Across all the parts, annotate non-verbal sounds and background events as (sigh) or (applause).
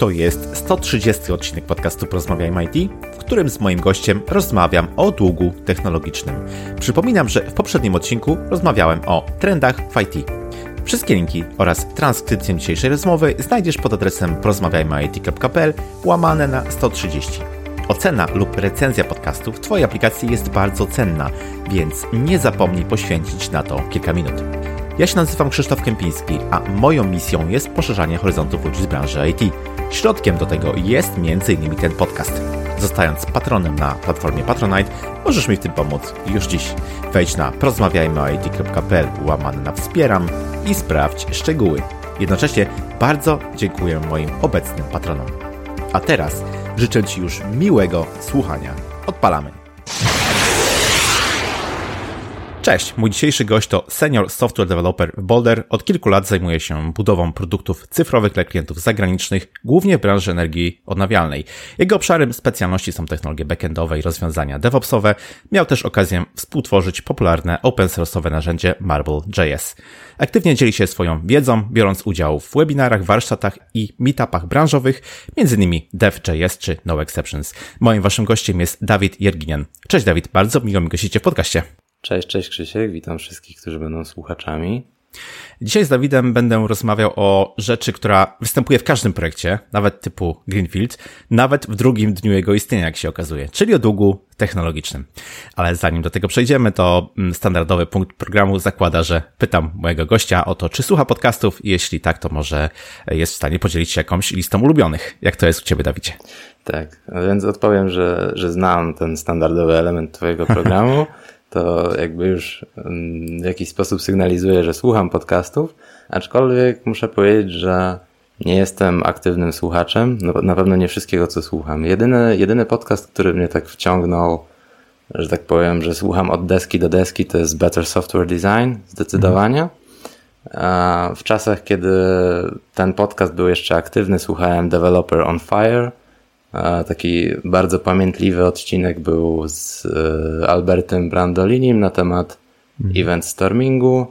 To jest 130 odcinek podcastu Porozmawiajmy IT, w którym z moim gościem rozmawiam o długu technologicznym. Przypominam, że w poprzednim odcinku rozmawiałem o trendach w IT. Wszystkie linki oraz transkrypcję dzisiejszej rozmowy znajdziesz pod adresem porozmawiajmyit.pl łamane na 130. Ocena lub recenzja podcastu w Twojej aplikacji jest bardzo cenna, więc nie zapomnij poświęcić na to kilka minut. Ja się nazywam Krzysztof Kępiński, a moją misją jest poszerzanie horyzontów ludzi z branży IT. Środkiem do tego jest m.in. ten podcast. Zostając patronem na platformie Patronite, możesz mi w tym pomóc już dziś. Wejdź na porozmawiajmyit.pl łamane na wspieram i sprawdź szczegóły. Jednocześnie bardzo dziękuję moim obecnym patronom. A teraz życzę Ci już miłego słuchania. Odpalamy. Cześć, mój dzisiejszy gość to senior software developer w Boulder. Od kilku lat zajmuje się budową produktów cyfrowych dla klientów zagranicznych, głównie w branży energii odnawialnej. Jego obszarem specjalności są technologie backendowe i rozwiązania DevOpsowe. Miał też okazję współtworzyć popularne open source'owe narzędzie Marble.js. Aktywnie dzieli się swoją wiedzą, biorąc udział w webinarach, warsztatach i meetupach branżowych, m.in. Dev.js czy No Exceptions. Moim waszym gościem jest Dawid Jerginian. Cześć Dawid, bardzo miło mi gościcie w podcaście. Cześć, cześć Krzysiek, witam wszystkich, którzy będą słuchaczami. Dzisiaj z Dawidem będę rozmawiał o rzeczy, która występuje w każdym projekcie, nawet typu Greenfield, nawet w drugim dniu jego istnienia, jak się okazuje, czyli o długu technologicznym. Ale zanim do tego przejdziemy, to mm, standardowy punkt programu zakłada, że pytam mojego gościa o to, czy słucha podcastów i jeśli tak, to może jest w stanie podzielić się jakąś listą ulubionych. Jak to jest u Ciebie, Dawidzie? Tak, więc odpowiem, że, że znam ten standardowy element Twojego programu. (laughs) to jakby już w jakiś sposób sygnalizuję, że słucham podcastów, aczkolwiek muszę powiedzieć, że nie jestem aktywnym słuchaczem, no, na pewno nie wszystkiego, co słucham. Jedyny, jedyny podcast, który mnie tak wciągnął, że tak powiem, że słucham od deski do deski, to jest Better Software Design, zdecydowanie. W czasach, kiedy ten podcast był jeszcze aktywny, słuchałem Developer on Fire, Taki bardzo pamiętliwy odcinek był z e, Albertem Brandolinim na temat mhm. event stormingu.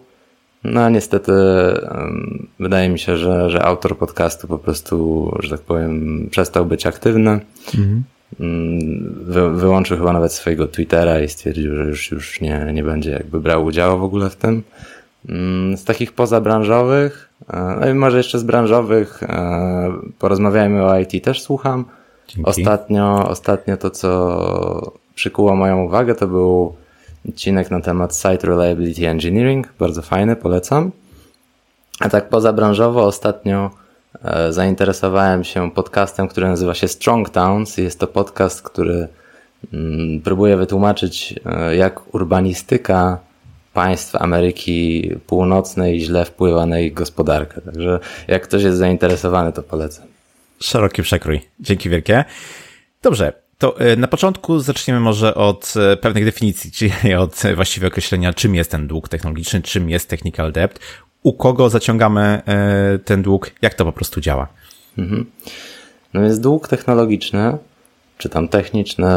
No a niestety wydaje mi się, że, że autor podcastu po prostu, że tak powiem, przestał być aktywny. Mhm. Mm, wy, wyłączył chyba nawet swojego Twittera i stwierdził, że już, już nie, nie będzie jakby brał udziału w ogóle w tym. Mm, z takich pozabranżowych, e, no i może jeszcze z branżowych, e, porozmawiajmy o IT też słucham. Ostatnio, ostatnio to, co przykuło moją uwagę, to był odcinek na temat Site Reliability Engineering. Bardzo fajny, polecam. A tak pozabranżowo ostatnio e, zainteresowałem się podcastem, który nazywa się Strong Towns. Jest to podcast, który mm, próbuje wytłumaczyć, e, jak urbanistyka państw Ameryki Północnej źle wpływa na ich gospodarkę. Także jak ktoś jest zainteresowany, to polecam. Szeroki przekrój. Dzięki wielkie. Dobrze, to e, na początku zaczniemy może od e, pewnych definicji, czyli (laughs) od właściwie określenia, czym jest ten dług technologiczny, czym jest technical debt, u kogo zaciągamy e, ten dług, jak to po prostu działa. Mhm. No jest dług technologiczny, czy tam techniczny,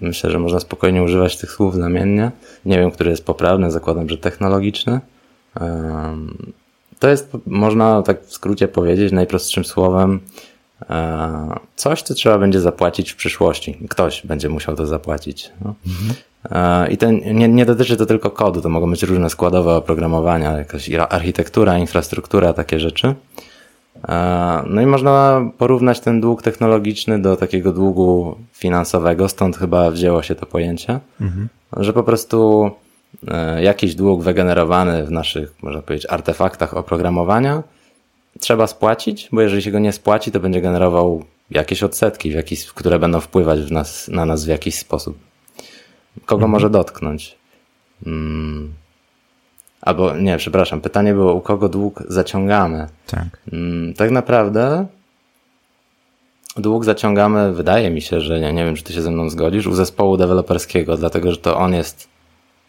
myślę, że można spokojnie używać tych słów znamiennie. Nie wiem, który jest poprawny, zakładam, że technologiczny. To jest, można tak w skrócie powiedzieć, najprostszym słowem, coś, co trzeba będzie zapłacić w przyszłości. Ktoś będzie musiał to zapłacić. No. Mhm. I to nie, nie dotyczy to tylko kodu, to mogą być różne składowe oprogramowania, jakaś architektura, infrastruktura, takie rzeczy. E, no i można porównać ten dług technologiczny do takiego długu finansowego, stąd chyba wzięło się to pojęcie, mhm. że po prostu jakiś dług wygenerowany w naszych, można powiedzieć, artefaktach oprogramowania trzeba spłacić, bo jeżeli się go nie spłaci, to będzie generował jakieś odsetki, w jakiś, które będą wpływać w nas, na nas w jakiś sposób. Kogo mhm. może dotknąć? Hmm. Albo nie, przepraszam, pytanie było, u kogo dług zaciągamy? Tak. Hmm, tak naprawdę dług zaciągamy, wydaje mi się, że nie, nie wiem, czy ty się ze mną zgodzisz, u zespołu deweloperskiego, dlatego że to on jest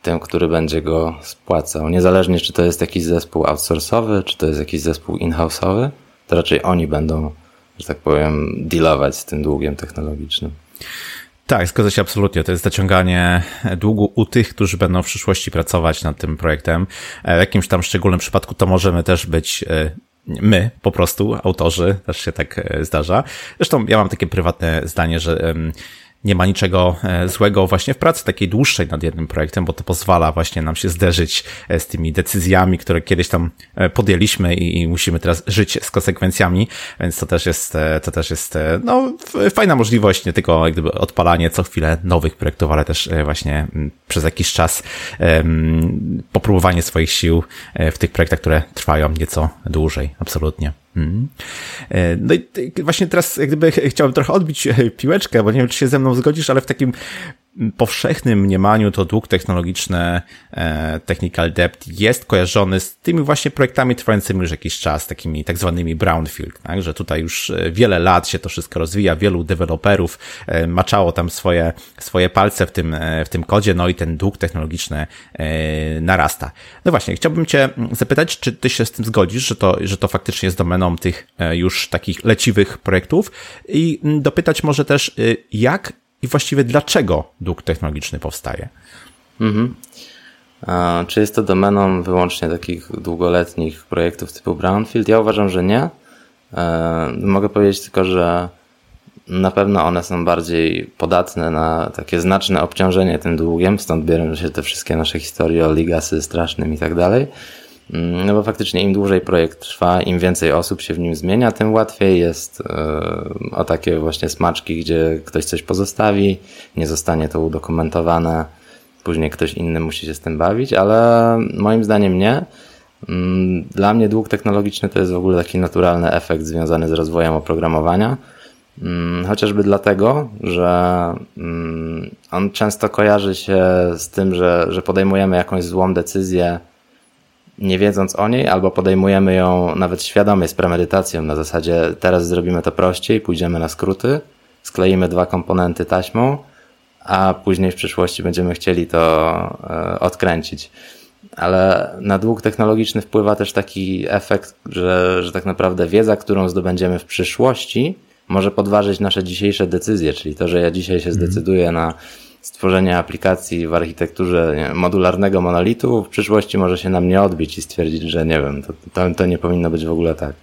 tym, który będzie go spłacał. Niezależnie, czy to jest jakiś zespół outsourcowy, czy to jest jakiś zespół in-house'owy, to raczej oni będą, że tak powiem, dealować z tym długiem technologicznym. Tak, zgadza się absolutnie. To jest zaciąganie długu u tych, którzy będą w przyszłości pracować nad tym projektem. E, w jakimś tam szczególnym przypadku to możemy też być e, my po prostu, autorzy, też się tak zdarza. Zresztą ja mam takie prywatne zdanie, że nie ma niczego e, złego właśnie w pracy takiej dłuższej nad jednym projektem, bo to pozwala właśnie nam się zderzyć e, z tymi decyzjami, które kiedyś tam e, podjęliśmy i, musimy teraz żyć z konsekwencjami, więc to też jest, to też jest, no, fajna możliwość, nie tylko jak gdyby odpalanie co chwilę nowych projektów, ale też właśnie przez jakiś czas popróbowanie swoich sił w tych projektach, które trwają nieco dłużej, absolutnie. Mhm. E, no i właśnie teraz jak gdyby chciałbym trochę odbić e, piłeczkę, bo nie wiem, czy się ze mną zgodzisz, ale w takim powszechnym mniemaniu to dług technologiczny, e, technical debt jest kojarzony z tymi właśnie projektami trwającymi już jakiś czas, takimi tak zwanymi brownfield, tak? że tutaj już e, wiele lat się to wszystko rozwija, wielu deweloperów e, maczało tam swoje, swoje palce w tym, w tym kodzie, no i ten dług technologiczny narasta. No właśnie, chciałbym Cię zapytać, czy Ty się z tym zgodzisz, że to, że to faktycznie jest domeną tych już takich leciwych projektów i dopytać może też, jak właściwie dlaczego dług technologiczny powstaje. Mhm. A, czy jest to domeną wyłącznie takich długoletnich projektów typu Brownfield? Ja uważam, że nie. E, mogę powiedzieć tylko, że na pewno one są bardziej podatne na takie znaczne obciążenie tym długiem, stąd biorą się te wszystkie nasze historie o legacy strasznym i tak dalej. Mm, no bo faktycznie im dłużej projekt trwa, im więcej osób się w nim zmienia, tym łatwiej jest e, o takie właśnie smaczki, gdzie ktoś coś pozostawi, nie zostanie to udokumentowane, później ktoś inny musi się z tym bawić, ale moim zdaniem nie. Mm, dla mnie dług technologiczny to jest w ogóle taki naturalny efekt związany z rozwojem oprogramowania. Mm, chociażby dlatego, że on często kojarzy się z tym, że, że podejmujemy jakąś złą decyzję, nie wiedząc o niej, albo podejmujemy ją nawet świadomie z premedytacją na zasadzie teraz zrobimy to prościej, pójdziemy na skróty, skleimy dwa komponenty taśmą, a później w przyszłości będziemy chcieli to e, odkręcić. Ale na dług technologiczny wpływa też taki efekt, że, że tak naprawdę wiedza, którą zdobędziemy w przyszłości, może podważyć nasze dzisiejsze decyzje, czyli to, że ja dzisiaj się mhm. zdecyduję na stworzenie aplikacji w architekturze modularnego monolitu w przyszłości może się nam nie odbić i stwierdzić, że nie wiem, to, to, to nie powinno być w ogóle tak.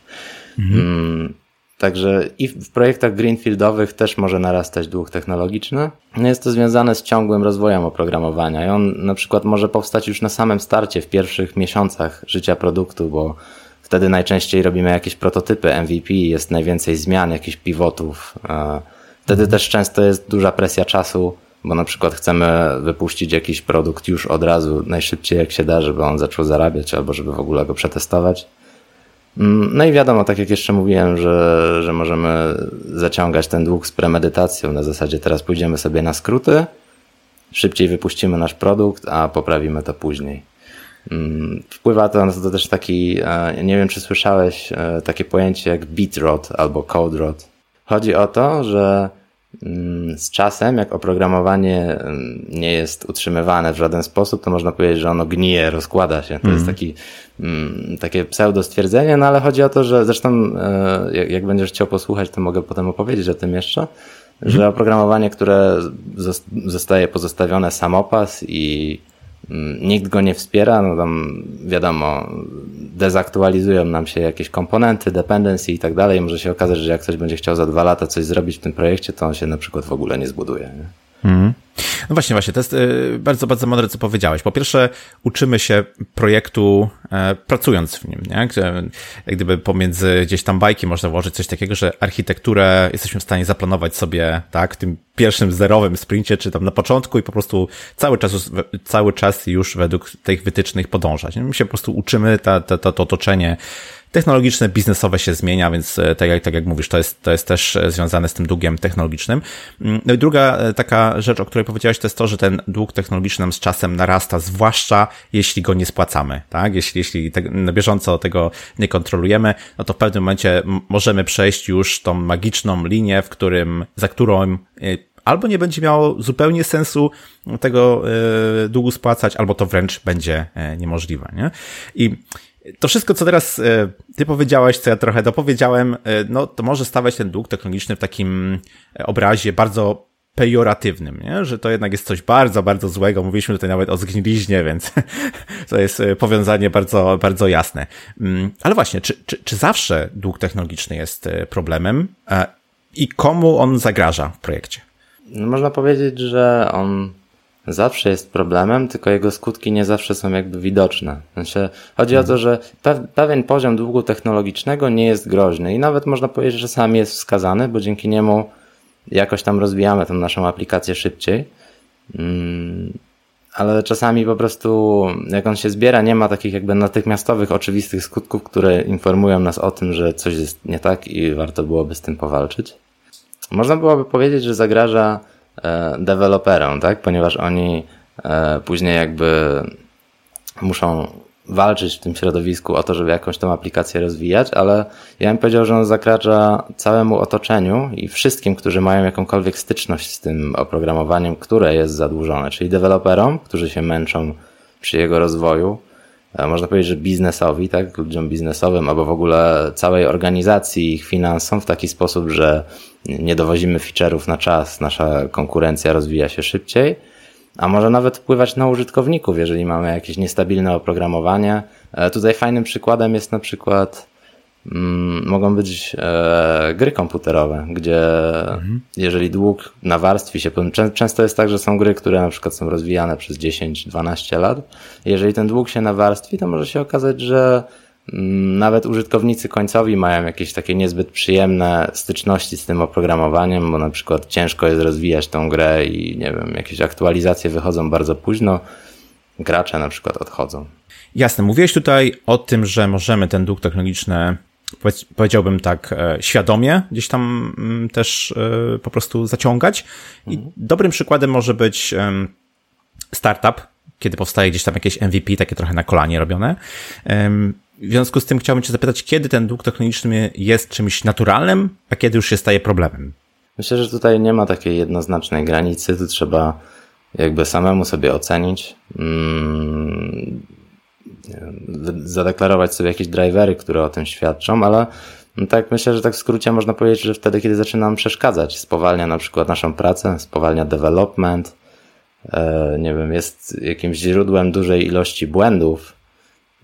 Mhm. Mm, także i w projektach greenfieldowych też może narastać dług technologiczny. No jest to związane z ciągłym rozwojem oprogramowania i on na przykład może powstać już na samym starcie, w pierwszych miesiącach życia produktu, bo wtedy najczęściej robimy jakieś prototypy MVP, jest najwięcej zmian, jakichś pivotów. Wtedy mhm. też często jest duża presja czasu bo na przykład chcemy wypuścić jakiś produkt już od razu, najszybciej jak się da, żeby on zaczął zarabiać, albo żeby w ogóle go przetestować. Mm, no i wiadomo, tak jak jeszcze mówiłem, że, że możemy zaciągać ten dług z premedytacją, na zasadzie teraz pójdziemy sobie na skróty, szybciej wypuścimy nasz produkt, a poprawimy to później. Mm, wpływa to na to też taki, e, nie wiem czy słyszałeś, e, takie pojęcie jak rot albo code rot. Chodzi o to, że z czasem, jak oprogramowanie mm, nie jest utrzymywane w żaden sposób, to można powiedzieć, że ono gnije, rozkłada się. To mm. jest mhm. taki, mm, takie pseudo stwierdzenie, no ale chodzi o to, że zresztą e, jak, jak będziesz chciał posłuchać, to mogę potem opowiedzieć o tym jeszcze, że mhm. oprogramowanie, które zostaje pozostawione samopas i nikt go nie wspiera, no tam wiadomo, dezaktualizują nam się jakieś komponenty, dependency i tak dalej. Może się okazać, że jak ktoś będzie chciał za dwa lata coś zrobić w tym projekcie, to on się na przykład w ogóle nie zbuduje. Nie? Mhm. No właśnie, właśnie, to jest y, bardzo, bardzo mądre, co powiedziałeś. Po pierwsze, uczymy się projektu e, pracując w nim, nie? Jak gdyby pomiędzy gdzieś tam bajki można włożyć coś takiego, że architekturę jesteśmy w stanie zaplanować sobie, tak, w tym pierwszym zerowym sprincie, czy tam na początku i po prostu cały czas, cały czas już według tych wytycznych podążać. My się po prostu uczymy ta, ta, to, to otoczenie technologiczne, biznesowe się zmienia, więc e, tak jak, tak jak mówisz, to jest, to jest też e, związane z tym długiem technologicznym. Mm, no i druga e, taka rzecz, o której powiedziałeś, to jest to, że ten dług technologiczny nam z czasem narasta, zwłaszcza jeśli go nie spłacamy, tak? Jeśli, jeśli te, na bieżąco tego nie kontrolujemy, no to w pewnym momencie możemy przejść już tą magiczną linię, w którym, za którą albo nie będzie miało zupełnie sensu tego długu spłacać, albo to wręcz będzie niemożliwe, nie? I to wszystko, co teraz e, ty powiedziałeś, co ja trochę dopowiedziałem, e, no to może stawiać ten dług technologiczny w takim e, obrazie bardzo pejoratywnym, nie? że to jednak jest coś bardzo, bardzo złego. Mówiliśmy tutaj nawet o zgniliźnie, więc (laughs) to jest powiązanie bardzo, bardzo jasne. Mm, ale właśnie, czy, czy, czy zawsze dług technologiczny jest problemem i komu on zagraża w projekcie? No, można powiedzieć, że on zawsze jest problemem, tylko jego skutki nie zawsze są jakby widoczne. Znaczy, chodzi o to, że pewien poziom długu technologicznego nie jest groźny i nawet można powiedzieć, że sam jest wskazany, bo dzięki niemu jakoś tam rozwijamy tę naszą aplikację szybciej. Mm, ale czasami po prostu, jak on się zbiera, nie ma takich jakby natychmiastowych, oczywistych skutków, które informują nas o tym, że coś jest nie tak i warto byłoby z tym powalczyć. Można byłoby powiedzieć, że zagraża deweloperom, tak? Ponieważ oni e, później jakby muszą walczyć w tym środowisku o to, żeby jakąś tą aplikację rozwijać, ale ja bym powiedział, że on zakracza całemu otoczeniu i wszystkim, którzy mają jakąkolwiek styczność z tym oprogramowaniem, które jest zadłużone, czyli deweloperom, którzy się męczą przy jego rozwoju, e, można powiedzieć, że biznesowi, tak, ludziom biznesowym, albo w ogóle całej organizacji ich finansom w taki sposób, że nie dowozimy feature'ów na czas, nasza konkurencja rozwija się szybciej, a może nawet wpływać na użytkowników, jeżeli mamy jakieś niestabilne oprogramowanie. E, tutaj fajnym przykładem jest na przykład mogą być e, gry komputerowe, gdzie mhm. jeżeli dług nawarstwi się, często jest tak, że są gry, które na przykład są rozwijane przez 10-12 lat. Jeżeli ten dług się nawarstwi, to może się okazać, że Mm, nawet użytkownicy końcowi mają jakieś takie niezbyt przyjemne styczności z tym oprogramowaniem, bo na przykład ciężko jest rozwijać tą grę i nie wiem, jakieś aktualizacje wychodzą bardzo późno, gracze na przykład odchodzą. Jasne, mówiłeś tutaj o tym, że możemy ten dług technologiczny powiedziałbym tak, e, świadomie gdzieś tam mm, też e, po prostu zaciągać. I mhm. dobrym przykładem może być startup, kiedy powstaje gdzieś tam jakieś MVP, takie trochę na kolanie robione. W związku z tym chciałbym Cię zapytać, kiedy ten dług technologiczny jest czymś naturalnym, a kiedy już się staje problemem? Myślę, że tutaj nie ma takiej jednoznacznej granicy, tu trzeba jakby samemu sobie ocenić, mm, zadeklarować sobie jakieś drivery, które o tym świadczą, ale no tak myślę, że tak w skrócie można powiedzieć, że wtedy, kiedy zaczyna nam przeszkadzać, spowalnia na przykład naszą pracę, spowalnia development, e, nie wiem, jest jakimś źródłem dużej ilości błędów,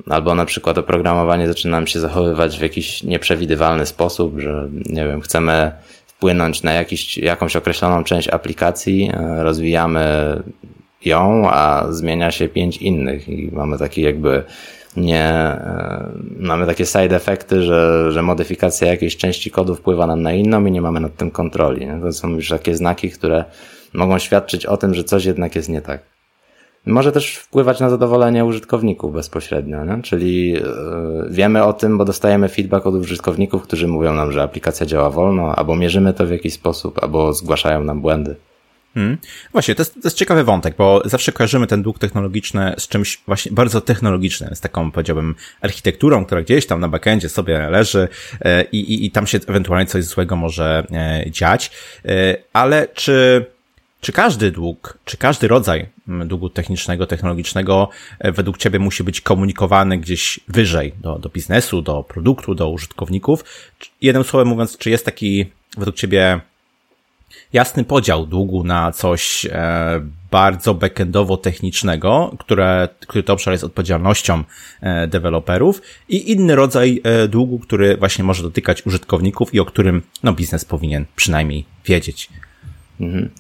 Albo na przykład oprogramowanie zaczyna nam się zachowywać w jakiś nieprzewidywalny sposób, że nie wiem, chcemy wpłynąć na jakiś, jakąś określoną część aplikacji, e, rozwijamy ją, a zmienia się pięć innych i mamy taki jakby nie, e, mamy takie side efekty, że, że modyfikacja jakiejś części kodu wpływa nam na inną i nie mamy nad tym kontroli. To są już takie znaki, które mogą świadczyć o tym, że coś jednak jest nie tak może też wpływać na zadowolenie użytkowników bezpośrednio, nie? czyli yy, wiemy o tym, bo dostajemy feedback od użytkowników, którzy mówią nam, że aplikacja działa wolno, albo mierzymy to w jakiś sposób, albo zgłaszają nam błędy. Hmm. Właśnie, to jest, to jest ciekawy wątek, bo zawsze kojarzymy ten dług technologiczny z czymś właśnie bardzo technologicznym, z taką, powiedziałbym, architekturą, która gdzieś tam na backendzie sobie leży e, i, i, i tam się ewentualnie coś złego może e, dziać. E, ale czy czy każdy dług, czy każdy rodzaj mm, długu technicznego, technologicznego według Ciebie musi być komunikowany gdzieś wyżej do, do biznesu, do produktu, do użytkowników? Jednym słowem mówiąc, czy jest taki według Ciebie jasny podział długu na coś e, bardzo backendowo-technicznego, które, który to obszar jest odpowiedzialnością e, deweloperów i inny rodzaj e, długu, który właśnie może dotykać użytkowników i o którym no, biznes powinien przynajmniej wiedzieć. Mhm.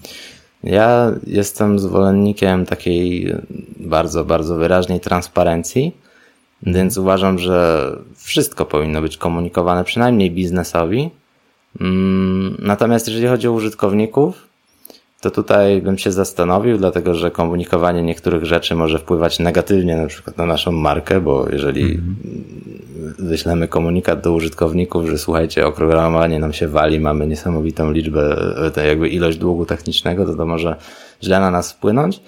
Ja jestem zwolennikiem takiej bardzo, bardzo wyraźnej transparencji, więc uważam, że wszystko powinno być komunikowane przynajmniej biznesowi. Mm, natomiast jeżeli chodzi o użytkowników, to tutaj bym się zastanowił, dlatego że komunikowanie niektórych rzeczy może wpływać negatywnie na przykład na naszą markę, bo jeżeli mm -hmm. wyślemy komunikat do użytkowników, że słuchajcie, oprogramowanie nam się wali, mamy niesamowitą liczbę, jakby ilość długu technicznego, to to może źle na nas wpłynąć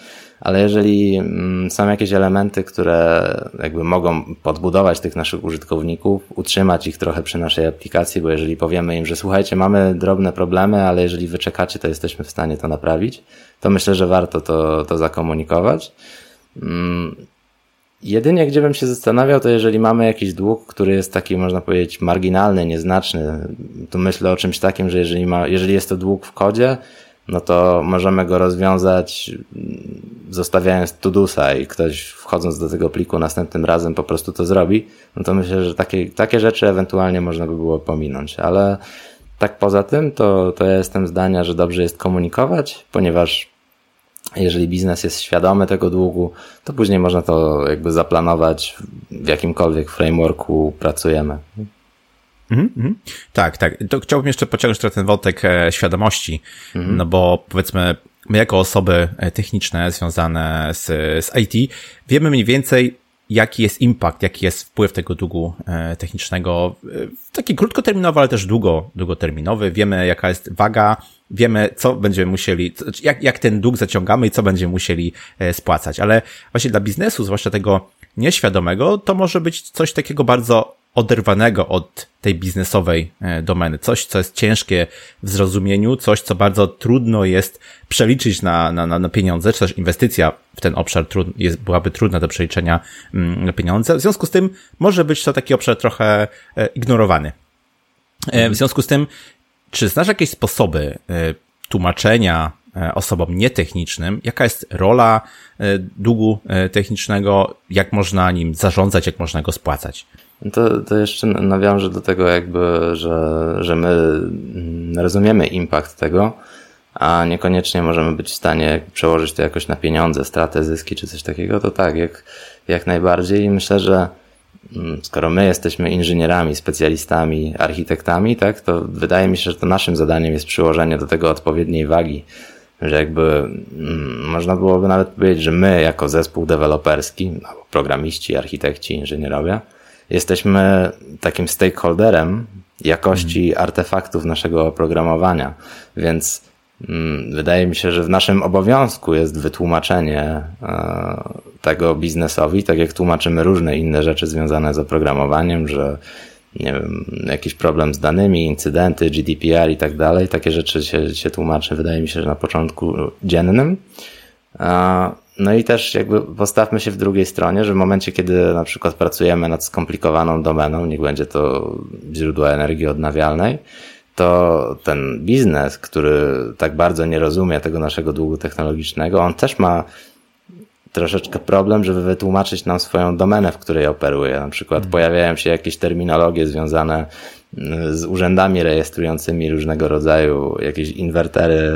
ale jeżeli mm, są jakieś elementy, które jakby mogą podbudować tych naszych użytkowników, utrzymać ich trochę przy naszej aplikacji, bo jeżeli powiemy im, że słuchajcie, mamy drobne problemy, ale jeżeli wy czekacie, to jesteśmy w stanie to naprawić, to myślę, że warto to, to zakomunikować. Mm, jedynie, gdzie bym się zastanawiał, to jeżeli mamy jakiś dług, który jest taki, można powiedzieć, marginalny, nieznaczny, to myślę o czymś takim, że jeżeli, ma, jeżeli jest to dług w kodzie, no to możemy go rozwiązać mm, zostawiając Tudusa i ktoś wchodząc do tego pliku następnym razem po prostu to zrobi, no to myślę, że takie, takie rzeczy ewentualnie można by było pominąć, ale tak poza tym to, to ja jestem zdania, że dobrze jest komunikować, ponieważ jeżeli biznes jest świadomy tego długu, to później można to jakby zaplanować w jakimkolwiek frameworku pracujemy. Mm -hmm. Tak, tak. To chciałbym jeszcze pociągnąć trochę ten wątek e, świadomości, mm -hmm. no bo powiedzmy, my jako osoby e, techniczne związane z, z IT wiemy mniej więcej, jaki jest impact, jaki jest wpływ tego długu e, technicznego, taki krótkoterminowy, ale też długo, długoterminowy. Wiemy, jaka jest waga, wiemy, co będziemy musieli, jak, jak ten dług zaciągamy i co będziemy musieli spłacać. Ale właśnie dla biznesu, zwłaszcza tego nieświadomego, to może być coś takiego bardzo oderwanego od tej biznesowej e, domeny. Coś, co jest ciężkie w zrozumieniu, coś, co bardzo trudno jest przeliczyć na, na, na pieniądze, czy też inwestycja w ten obszar trud, jest, byłaby trudna do przeliczenia mm, na pieniądze. W związku z tym może być to taki obszar trochę e, ignorowany. E, w związku z tym, czy znasz jakieś sposoby tłumaczenia osobom nietechnicznym, jaka jest rola długu technicznego, jak można nim zarządzać, jak można go spłacać? To, to jeszcze nawiążę do tego jakby, że, że my rozumiemy impact tego, a niekoniecznie możemy być w stanie przełożyć to jakoś na pieniądze, stratę, zyski czy coś takiego, to tak, jak, jak najbardziej. I myślę, że mm, skoro my jesteśmy inżynierami, specjalistami, architektami, tak, to wydaje mi się, że to naszym zadaniem jest przyłożenie do tego odpowiedniej wagi, że jakby mm, można byłoby nawet powiedzieć, że my jako zespół deweloperski, no, programiści, architekci, inżynierowie, jesteśmy takim stakeholderem jakości mhm. artefaktów naszego oprogramowania, więc mm, wydaje mi się, że w naszym obowiązku jest wytłumaczenie e, tego biznesowi, tak jak tłumaczymy różne inne rzeczy związane z oprogramowaniem, że nie wiem, jakiś problem z danymi, incydenty, GDPR i tak dalej. Takie rzeczy się, się tłumaczy, wydaje mi się, że na początku dziennym. No i też jakby postawmy się w drugiej stronie, że w momencie, kiedy na przykład pracujemy nad skomplikowaną domeną, niech będzie to źródło energii odnawialnej, to ten biznes, który tak bardzo nie rozumie tego naszego długu technologicznego, on też ma troszeczkę problem, żeby wytłumaczyć nam swoją domenę, w której operuje. Na przykład mhm. pojawiają się jakieś terminologie związane z urzędami rejestrującymi różnego rodzaju jakieś inwertery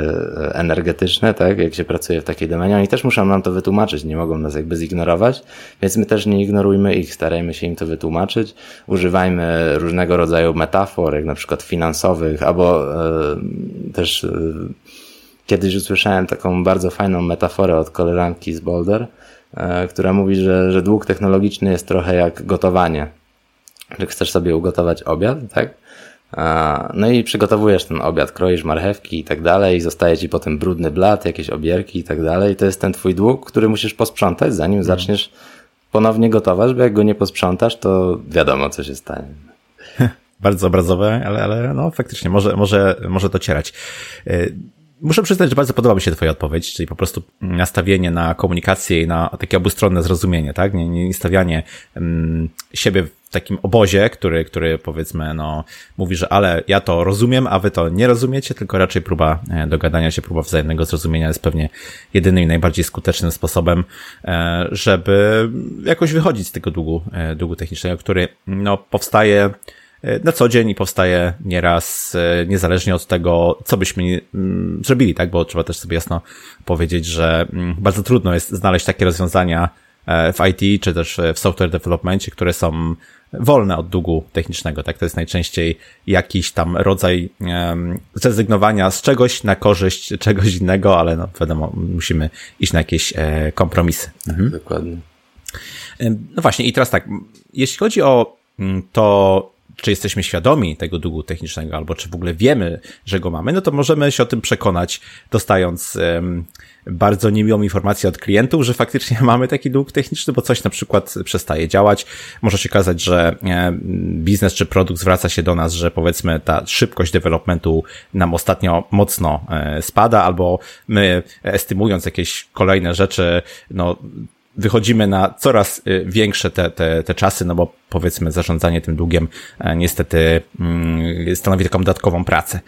energetyczne, tak, jak się pracuje w takiej domenie, oni też muszą nam to wytłumaczyć, nie mogą nas jakby zignorować, więc my też nie ignorujmy ich, starajmy się im to wytłumaczyć, używajmy różnego rodzaju metafor, jak na przykład finansowych, albo e, też e, kiedyś usłyszałem taką bardzo fajną metaforę od koleżanki z Boulder, e, która mówi, że, że dług technologiczny jest trochę jak gotowanie że chcesz sobie ugotować obiad, tak? No i przygotowujesz ten obiad, kroisz marchewki i tak dalej, i zostaje ci potem brudny blat, jakieś obierki i tak dalej. To jest ten twój dług, który musisz posprzątać, zanim mhm. zaczniesz ponownie gotować, bo jak go nie posprzątasz, to wiadomo, co się stanie. (laughs) Bardzo obrazowe, ale, ale no faktycznie może, może, może docierać. Y, Muszę przyznać, że bardzo podoba mi się Twoja odpowiedź, czyli po prostu nastawienie na komunikację i na takie obustronne zrozumienie, tak? Nie, nie stawianie um, siebie w takim obozie, który, który powiedzmy, no, mówi, że ale ja to rozumiem, a wy to nie rozumiecie, tylko raczej próba e, dogadania się, próba wzajemnego zrozumienia jest pewnie jedynym i najbardziej skutecznym sposobem, e, żeby jakoś wychodzić z tego długu, e, długu technicznego, który, no, powstaje na co dzień i powstaje nieraz e, niezależnie od tego, co byśmy mm, zrobili, tak? Bo trzeba też sobie jasno powiedzieć, że mm, bardzo trudno jest znaleźć takie rozwiązania e, w IT czy też w software developmentie, które są wolne od długu technicznego, tak? To jest najczęściej jakiś tam rodzaj zrezygnowania z czegoś na korzyść czegoś innego, ale no wiadomo, musimy iść na jakieś kompromisy. Mhm. Dokładnie. No właśnie, i teraz tak, jeśli chodzi o mm, to, czy jesteśmy świadomi tego długu technicznego, albo czy w ogóle wiemy, że go mamy, no to możemy się o tym przekonać, dostając um, bardzo niemiłą informację od klientów, że faktycznie (laughs) mamy taki dług techniczny, bo coś na przykład przestaje działać. Może się okazać, że biznes czy produkt zwraca się do nas, że powiedzmy ta szybkość developmentu nam ostatnio mocno e, spada, albo my estymując jakieś kolejne rzeczy, no wychodzimy na coraz y, większe te, te, te czasy, no bo powiedzmy zarządzanie tym długiem e, niestety mm, stanowi taką dodatkową pracę.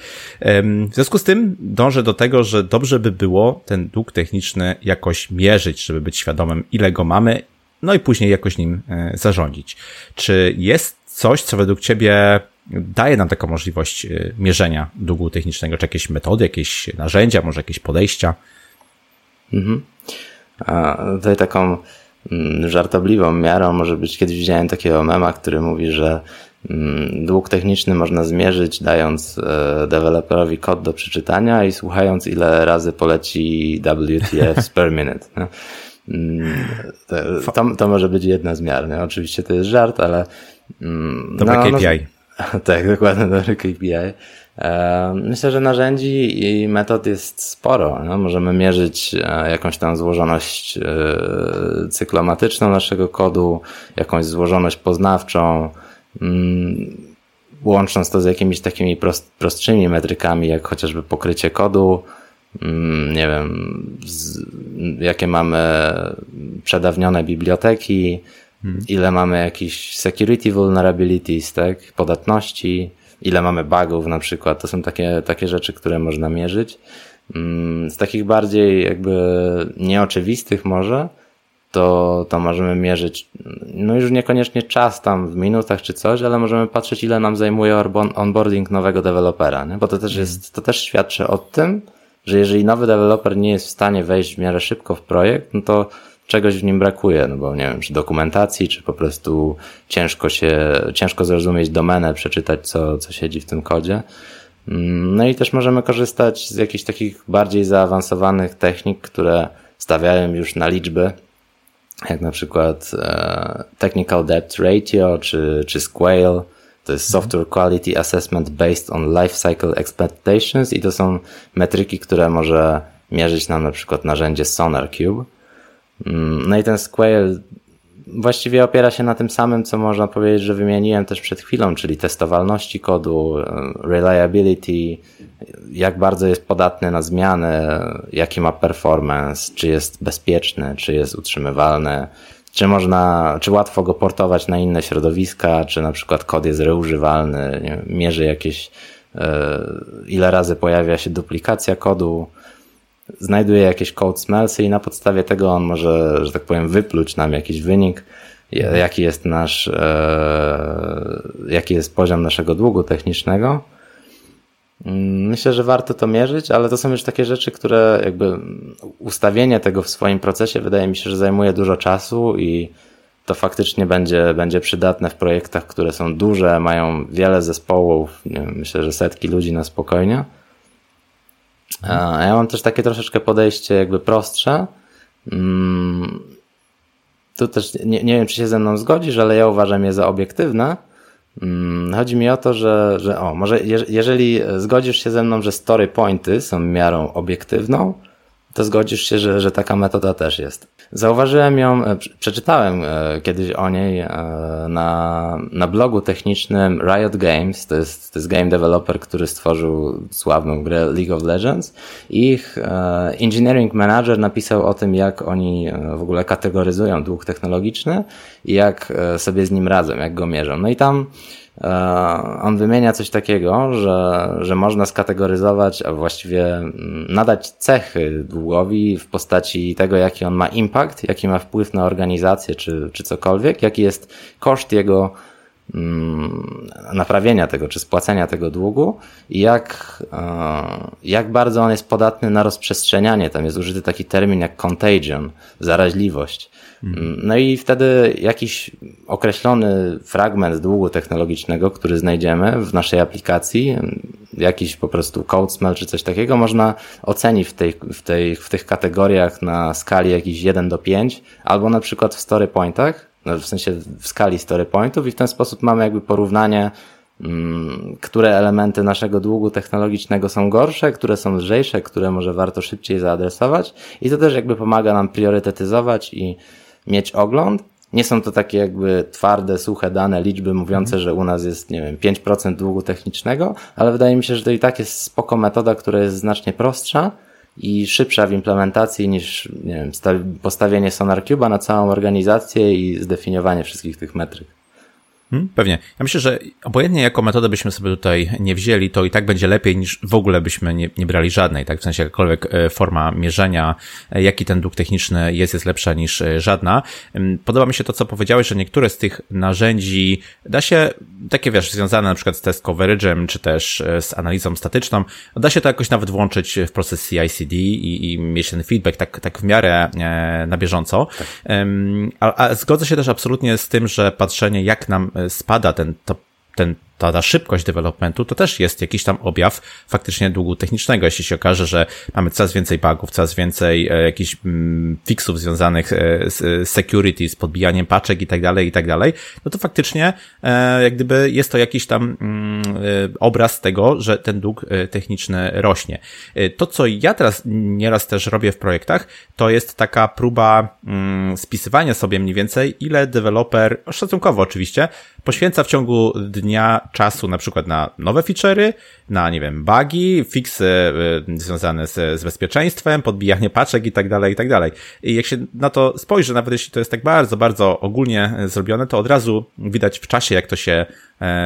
W związku z tym dążę do tego, że dobrze by było ten dług techniczny jakoś mierzyć, żeby być świadomym, ile go mamy, no i później jakoś nim e, zarządzić. Czy jest coś, co według Ciebie daje nam taką możliwość e, mierzenia długu technicznego, czy jakieś metody, jakieś narzędzia, może jakieś podejścia? Mhm. Tutaj taką mm, żartobliwą miarą może być, kiedyś widziałem takiego mema, który mówi, że mm, dług techniczny można zmierzyć dając e, deweloperowi kod do przeczytania i słuchając ile razy poleci WTF (laughs) per minute. Mm, to, to, może być jedna z miar. Nie? Oczywiście to jest żart, ale. Dobre no, KPI. No, (laughs) tak, dokładnie, dobre KPI. Myślę, że narzędzi i metod jest sporo. No? Możemy mierzyć e, jakąś tam złożoność e, cyklomatyczną naszego kodu, jakąś złożoność poznawczą, mm, łącząc to z jakimiś takimi prost, prostszymi metrykami, jak chociażby pokrycie kodu, mm, nie wiem, z, jakie mamy przedawnione biblioteki, hmm. ile mamy jakichś security vulnerabilities, tak, podatności, ile mamy bugów na przykład. To są takie, takie rzeczy, które można mierzyć. Mm, z takich bardziej jakby nieoczywistych może, to, to możemy mierzyć, no już niekoniecznie czas tam w minutach czy coś, ale możemy patrzeć, ile nam zajmuje onboarding nowego dewelopera, nie? bo to też jest, to też świadczy o tym, że jeżeli nowy deweloper nie jest w stanie wejść w miarę szybko w projekt, no to czegoś w nim brakuje, no bo nie wiem, czy dokumentacji, czy po prostu ciężko się, ciężko zrozumieć domenę, przeczytać co, co siedzi w tym kodzie. Mm, no i też możemy korzystać z jakichś takich bardziej zaawansowanych technik, które stawiają już na liczby, jak na przykład e, Technical Depth Ratio czy, czy Squale. To jest Software Quality Assessment Based on Lifecycle Expectations i to są metryki, które może mierzyć nam na przykład narzędzie SonarCube. Mm, no i ten Square właściwie opiera się na tym samym, co można powiedzieć, że wymieniłem też przed chwilą, czyli testowalności kodu, reliability, jak bardzo jest podatny na zmiany, jaki ma performance, czy jest bezpieczny, czy jest utrzymywalny, czy można, czy łatwo go portować na inne środowiska, czy na przykład kod jest reużywalny, mierzy jakieś, e, ile razy pojawia się duplikacja kodu, znajduje jakieś code smellsy i na podstawie tego on może, że tak powiem, wypluć nam jakiś wynik, jaki jest nasz, e, jaki jest poziom naszego długu technicznego. Mm, myślę, że warto to mierzyć, ale to są już takie rzeczy, które jakby ustawienie tego w swoim procesie wydaje mi się, że zajmuje dużo czasu i to faktycznie będzie, będzie przydatne w projektach, które są duże, mają wiele zespołów, wiem, myślę, że setki ludzi na spokojnie. Ja mam też takie troszeczkę podejście jakby prostsze. Mm, tu też nie, nie wiem, czy się ze mną zgodzisz, ale ja uważam je za obiektywne. Mm, chodzi mi o to, że, że o, może jeżeli zgodzisz się ze mną, że story pointy są miarą obiektywną, to zgodzisz się, że, że taka metoda też jest. Zauważyłem ją, e, przeczytałem e, kiedyś o niej e, na, na blogu technicznym Riot Games, to jest, to jest game developer, który stworzył sławną grę League of Legends. Ich engineering manager napisał o tym, jak oni w ogóle kategoryzują dług technologiczny i jak sobie z nim radzą, jak go mierzą. No i tam on wymienia coś takiego, że, że można skategoryzować, a właściwie mm, nadać cechy długowi w postaci tego, jaki on ma impact, jaki ma wpływ na organizację czy, czy cokolwiek, jaki jest koszt jego naprawienia tego, czy spłacenia tego długu i jak, e, jak bardzo on jest podatny na rozprzestrzenianie. Tam jest użyty taki termin jak contagion, zaraźliwość. Mhm. No i wtedy jakiś określony fragment długu technologicznego, który znajdziemy w naszej aplikacji, jakiś po prostu code smell czy coś takiego, można ocenić w, tej, w, tej, w tych kategoriach na skali jakiś 1 do 5, albo na przykład w story pointach, w sensie w skali story pointów i w ten sposób mamy jakby porównanie mm, które elementy naszego długu technologicznego są gorsze, które są lżejsze, które może warto szybciej zaadresować i to też jakby pomaga nam priorytetyzować i mieć ogląd. Nie są to takie jakby twarde, suche dane, liczby mówiące, mhm. że u nas jest, nie wiem, 5% długu technicznego, ale wydaje mi się, że to i tak jest spoko metoda, która jest znacznie prostsza i szybsza w implementacji niż nie wiem, postawienie SonarCube'a na całą organizację i zdefiniowanie wszystkich tych metryk. Hmm, pewnie. Ja myślę, że obojętnie jaką metodę byśmy sobie tutaj nie wzięli, to i tak będzie lepiej niż w ogóle byśmy nie, nie brali żadnej, tak? W sensie jakakolwiek e, forma mierzenia, e, jaki ten dług techniczny jest, jest lepsza niż e, żadna. Podoba mi się to, co powiedziałeś, że niektóre z tych narzędzi da się, takie wiesz, związane na przykład z test coverage'em, czy też z analizą statyczną, da się to jakoś nawet włączyć w proces CI/CD i, i mieć ten feedback tak, tak w miarę na bieżąco. Tak. A, a zgodzę się też absolutnie z tym, że patrzenie, jak nam spada ten, to, ten ta, ta szybkość developmentu to też jest jakiś tam objaw faktycznie długu technicznego. Jeśli się okaże, że mamy coraz więcej bugów, coraz więcej e, jakichś mm, fixów związanych e, z security, z podbijaniem paczek i tak dalej, i tak dalej, no to faktycznie e, jak gdyby jest to jakiś tam mm, obraz tego, że ten dług techniczny rośnie. To, co ja teraz nieraz też robię w projektach, to jest taka próba mm, spisywania sobie mniej więcej, ile deweloper, szacunkowo oczywiście, poświęca w ciągu dnia czasu na przykład na nowe feature'y, na, nie wiem, bugi, fixy y, związane z, z bezpieczeństwem, podbijanie paczek i tak dalej, i tak dalej. I jak się na to spojrzy, nawet jeśli to jest tak bardzo, bardzo ogólnie zrobione, to od razu widać w czasie, jak to się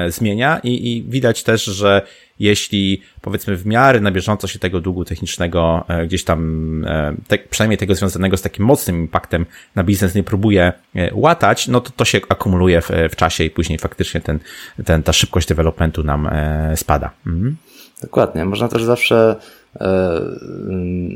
zmienia i, i widać też, że jeśli powiedzmy w miarę na bieżąco się tego długu technicznego e, gdzieś tam, e, te, przynajmniej tego związanego z takim mocnym impaktem na biznes nie próbuje e, łatać, no to to się akumuluje w, w czasie i później faktycznie ten, ten, ta szybkość developmentu nam spada. Mhm. Dokładnie. Można też zawsze E,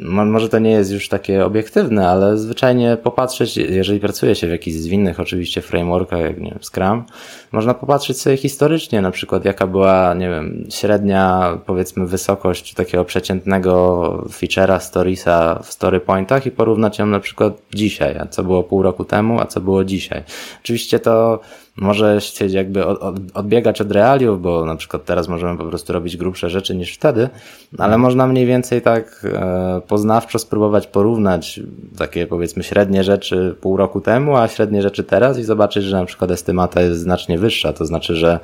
może to nie jest już takie obiektywne, ale zwyczajnie popatrzeć, jeżeli pracuje się w jakichś zwinnych oczywiście frameworkach, jak nie wiem, Scrum, można popatrzeć sobie historycznie, na przykład jaka była, nie wiem, średnia, powiedzmy, wysokość takiego przeciętnego feature'a storiesa w story pointach i porównać ją na przykład dzisiaj, a co było pół roku temu, a co było dzisiaj. Oczywiście to może chcieć jakby odbiegać od realiów, bo na przykład teraz możemy po prostu robić grubsze rzeczy niż wtedy, ale można mniej więcej tak e, poznawczo spróbować porównać takie powiedzmy średnie rzeczy pół roku temu, a średnie rzeczy teraz i zobaczyć, że na przykład estymata jest znacznie wyższa, to znaczy, że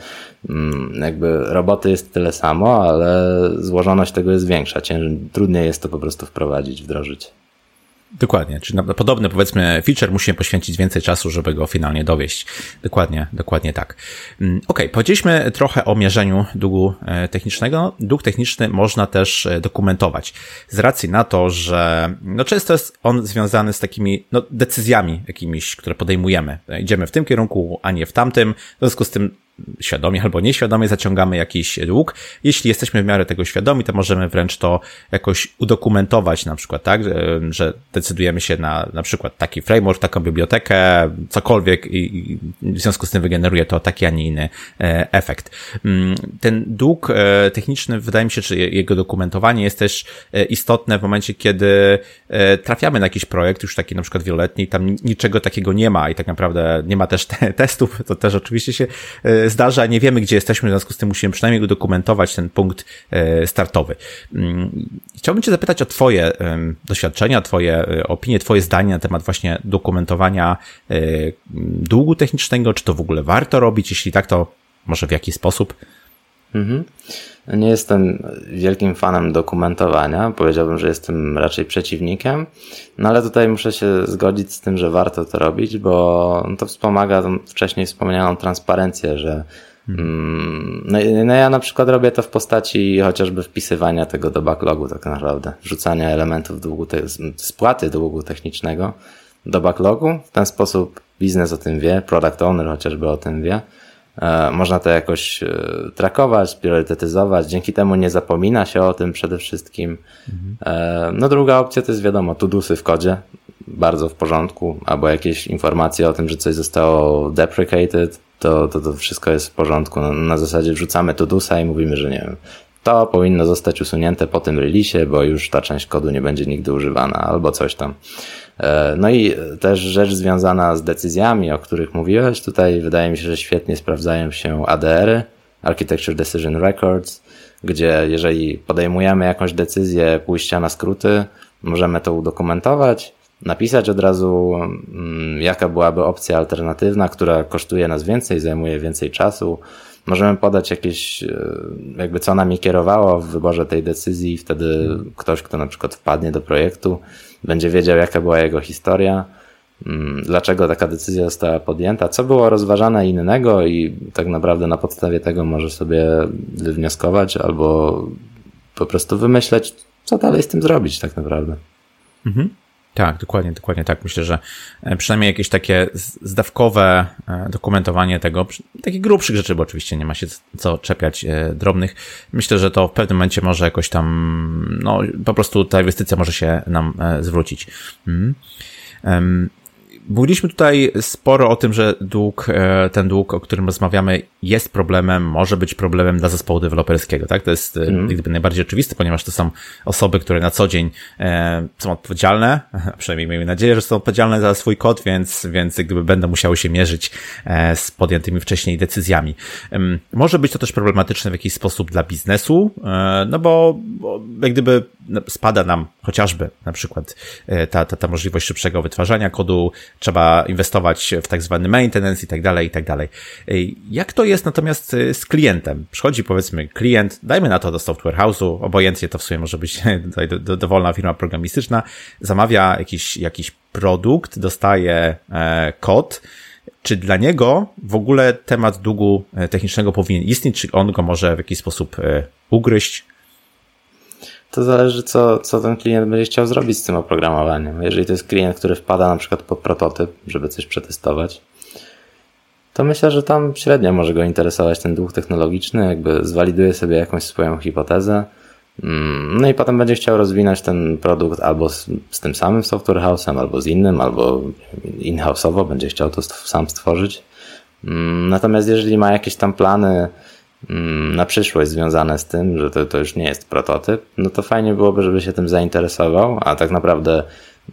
mm, jakby roboty jest tyle samo, ale złożoność tego jest większa, trudniej jest to po prostu wprowadzić, wdrożyć. Dokładnie, czyli na podobny powiedzmy feature musimy poświęcić więcej czasu, żeby go finalnie dowieść. Dokładnie, dokładnie tak. Mm, ok, powiedzieliśmy trochę o mierzeniu długu e, technicznego. Dług techniczny można też e, dokumentować. Z racji na to, że no często jest on związany z takimi no, decyzjami jakimiś, które podejmujemy. Idziemy w tym kierunku, a nie w tamtym. W związku z tym świadomie albo nieświadomie zaciągamy jakiś dług. Jeśli jesteśmy w miarę tego świadomi, to możemy wręcz to jakoś udokumentować, na przykład tak, że decydujemy się na na przykład taki framework, taką bibliotekę, cokolwiek i w związku z tym wygeneruje to taki, a nie inny e, efekt. Mm, ten dług e, techniczny, wydaje mi się, czy jego dokumentowanie jest też e, istotne w momencie, kiedy trafiamy na jakiś projekt, już taki na przykład wieloletni, tam niczego takiego nie ma i tak naprawdę nie ma też (laughs) te testów, to też oczywiście się zdarza, nie wiemy, gdzie jesteśmy, w związku z tym musimy przynajmniej udokumentować ten punkt startowy. Mm, chciałbym Cię zapytać o Twoje doświadczenia, Twoje opinie, Twoje zdanie na temat właśnie dokumentowania e, długu technicznego, czy to w ogóle warto robić, jeśli tak, to może w jaki sposób? Mhm. Nie jestem wielkim fanem dokumentowania. Powiedziałbym, że jestem raczej przeciwnikiem. No ale tutaj muszę się zgodzić z tym, że warto to robić, bo to wspomaga wcześniej wspomnianą transparencję, że no, no ja na przykład robię to w postaci chociażby wpisywania tego do backlogu tak naprawdę. Wrzucania elementów długu, te, spłaty długu technicznego do backlogu. W ten sposób biznes o tym wie, product owner chociażby o tym wie E, można to jakoś e, trakować, priorytetyzować, dzięki temu nie zapomina się o tym przede wszystkim. Mhm. No druga opcja to jest wiadomo, tudusy w kodzie, bardzo w porządku, albo jakieś informacje o tym, że coś zostało deprecated, to, to, to wszystko jest w porządku. No, na zasadzie wrzucamy tudusa i mówimy, że nie wiem, to powinno zostać usunięte po tym release, bo już ta część kodu nie będzie nigdy używana, albo coś tam. E, no i też rzecz związana z decyzjami, o których mówiłeś, tutaj wydaje mi się, że świetnie sprawdzają się ADR-y, Architecture Decision Records, gdzie jeżeli podejmujemy jakąś decyzję pójścia na skróty, możemy to udokumentować, napisać od razu, mm, jaka byłaby opcja alternatywna, która kosztuje nas więcej, zajmuje więcej czasu, możemy podać jakieś, e, jakby co nami kierowało w wyborze tej decyzji wtedy ktoś, kto na przykład wpadnie do projektu, będzie wiedział, jaka była jego historia, mm, dlaczego taka decyzja została podjęta, co było rozważane innego i tak naprawdę na podstawie tego może sobie wywnioskować albo po prostu wymyśleć, co dalej z tym zrobić tak naprawdę. Mhm. Tak, dokładnie, dokładnie tak. Myślę, że e, przynajmniej jakieś takie zdawkowe e, dokumentowanie tego, takich grubszych rzeczy, bo oczywiście nie ma się co czepiać e, drobnych. Myślę, że to w pewnym momencie może jakoś tam, no po prostu ta inwestycja może się nam zwrócić. Mhm. Mówiliśmy tutaj sporo o tym, że dług, e, ten dług, o którym rozmawiamy, jest problemem, może być problemem dla zespołu deweloperskiego, tak? To jest mm. gdyby najbardziej oczywiste, ponieważ to są osoby, które na co dzień e, są odpowiedzialne, (laughs) przynajmniej miejmy nadzieję, że są odpowiedzialne za swój kod, więc, więc gdyby będą musiały się mierzyć z podjętymi wcześniej decyzjami. Może być to też problematyczne w jakiś sposób dla biznesu, no bo, bo jak gdyby no, spada nam chociażby na przykład ta, ta, ta możliwość szybszego wytwarzania kodu, trzeba inwestować w tak zwany maintenance i tak dalej, i tak dalej. Jak to jest natomiast y, z klientem? Przychodzi powiedzmy klient, dajmy na to do software house'u, obojętnie to w sumie może być (laughs) tutaj dowolna firma programistyczna, zamawia jakiś, jakiś produkt, dostaje e, kod, czy dla niego w ogóle temat długu e, technicznego powinien istnieć, czy on go może w jakiś sposób e, ugryźć? To zależy, co, co ten klient będzie chciał zrobić z tym oprogramowaniem. Jeżeli to jest klient, który wpada na przykład pod prototyp, żeby coś przetestować, to myślę, że tam średnio może go interesować ten dług technologiczny, jakby zwaliduje sobie jakąś swoją hipotezę, mm, no i potem będzie chciał rozwinąć ten produkt albo z, z tym samym software house'em, albo z innym, albo in-house'owo będzie chciał to sam stworzyć. Mm, natomiast jeżeli ma jakieś tam plany na przyszłość związane z tym, że to, to już nie jest prototyp, no to fajnie byłoby, żeby się tym zainteresował, a tak naprawdę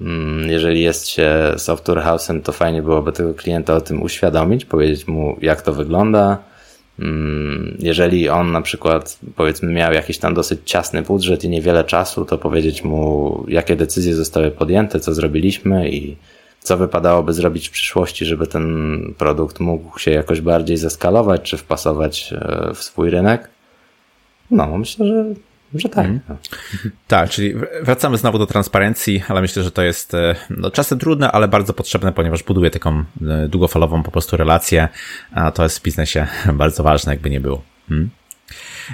mm, jeżeli jest się software house'em, to fajnie byłoby tego klienta o tym uświadomić, powiedzieć mu jak to wygląda. Mm, jeżeli on na przykład powiedzmy miał jakiś tam dosyć ciasny budżet i niewiele czasu, to powiedzieć mu jakie decyzje zostały podjęte, co zrobiliśmy i co wypadałoby zrobić w przyszłości, żeby ten produkt mógł się jakoś bardziej zeskalować, czy wpasować e, w swój rynek? No, myślę, że, że tak. Mm. Tak, czyli wracamy znowu do transparencji, ale myślę, że to jest e, no, czasem trudne, ale bardzo potrzebne, ponieważ buduje taką e, długofalową po prostu relację, a to jest w biznesie (laughs) bardzo ważne, jakby nie było. Hmm?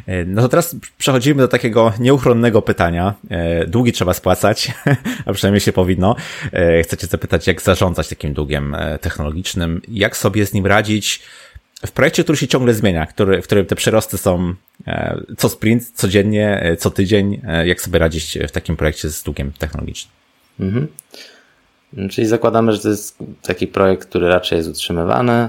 E, no to teraz przechodzimy do takiego nieuchronnego pytania. E, długi trzeba spłacać, (laughs) a przynajmniej się powinno. E, chcecie zapytać, jak zarządzać takim długiem technologicznym, jak sobie z nim radzić w projekcie, który się ciągle zmienia, który, w którym te przyrosty są co sprint, codziennie, co tydzień, jak sobie radzić w takim projekcie z długiem technologicznym? Mhm. Czyli zakładamy, że to jest taki projekt, który raczej jest utrzymywany.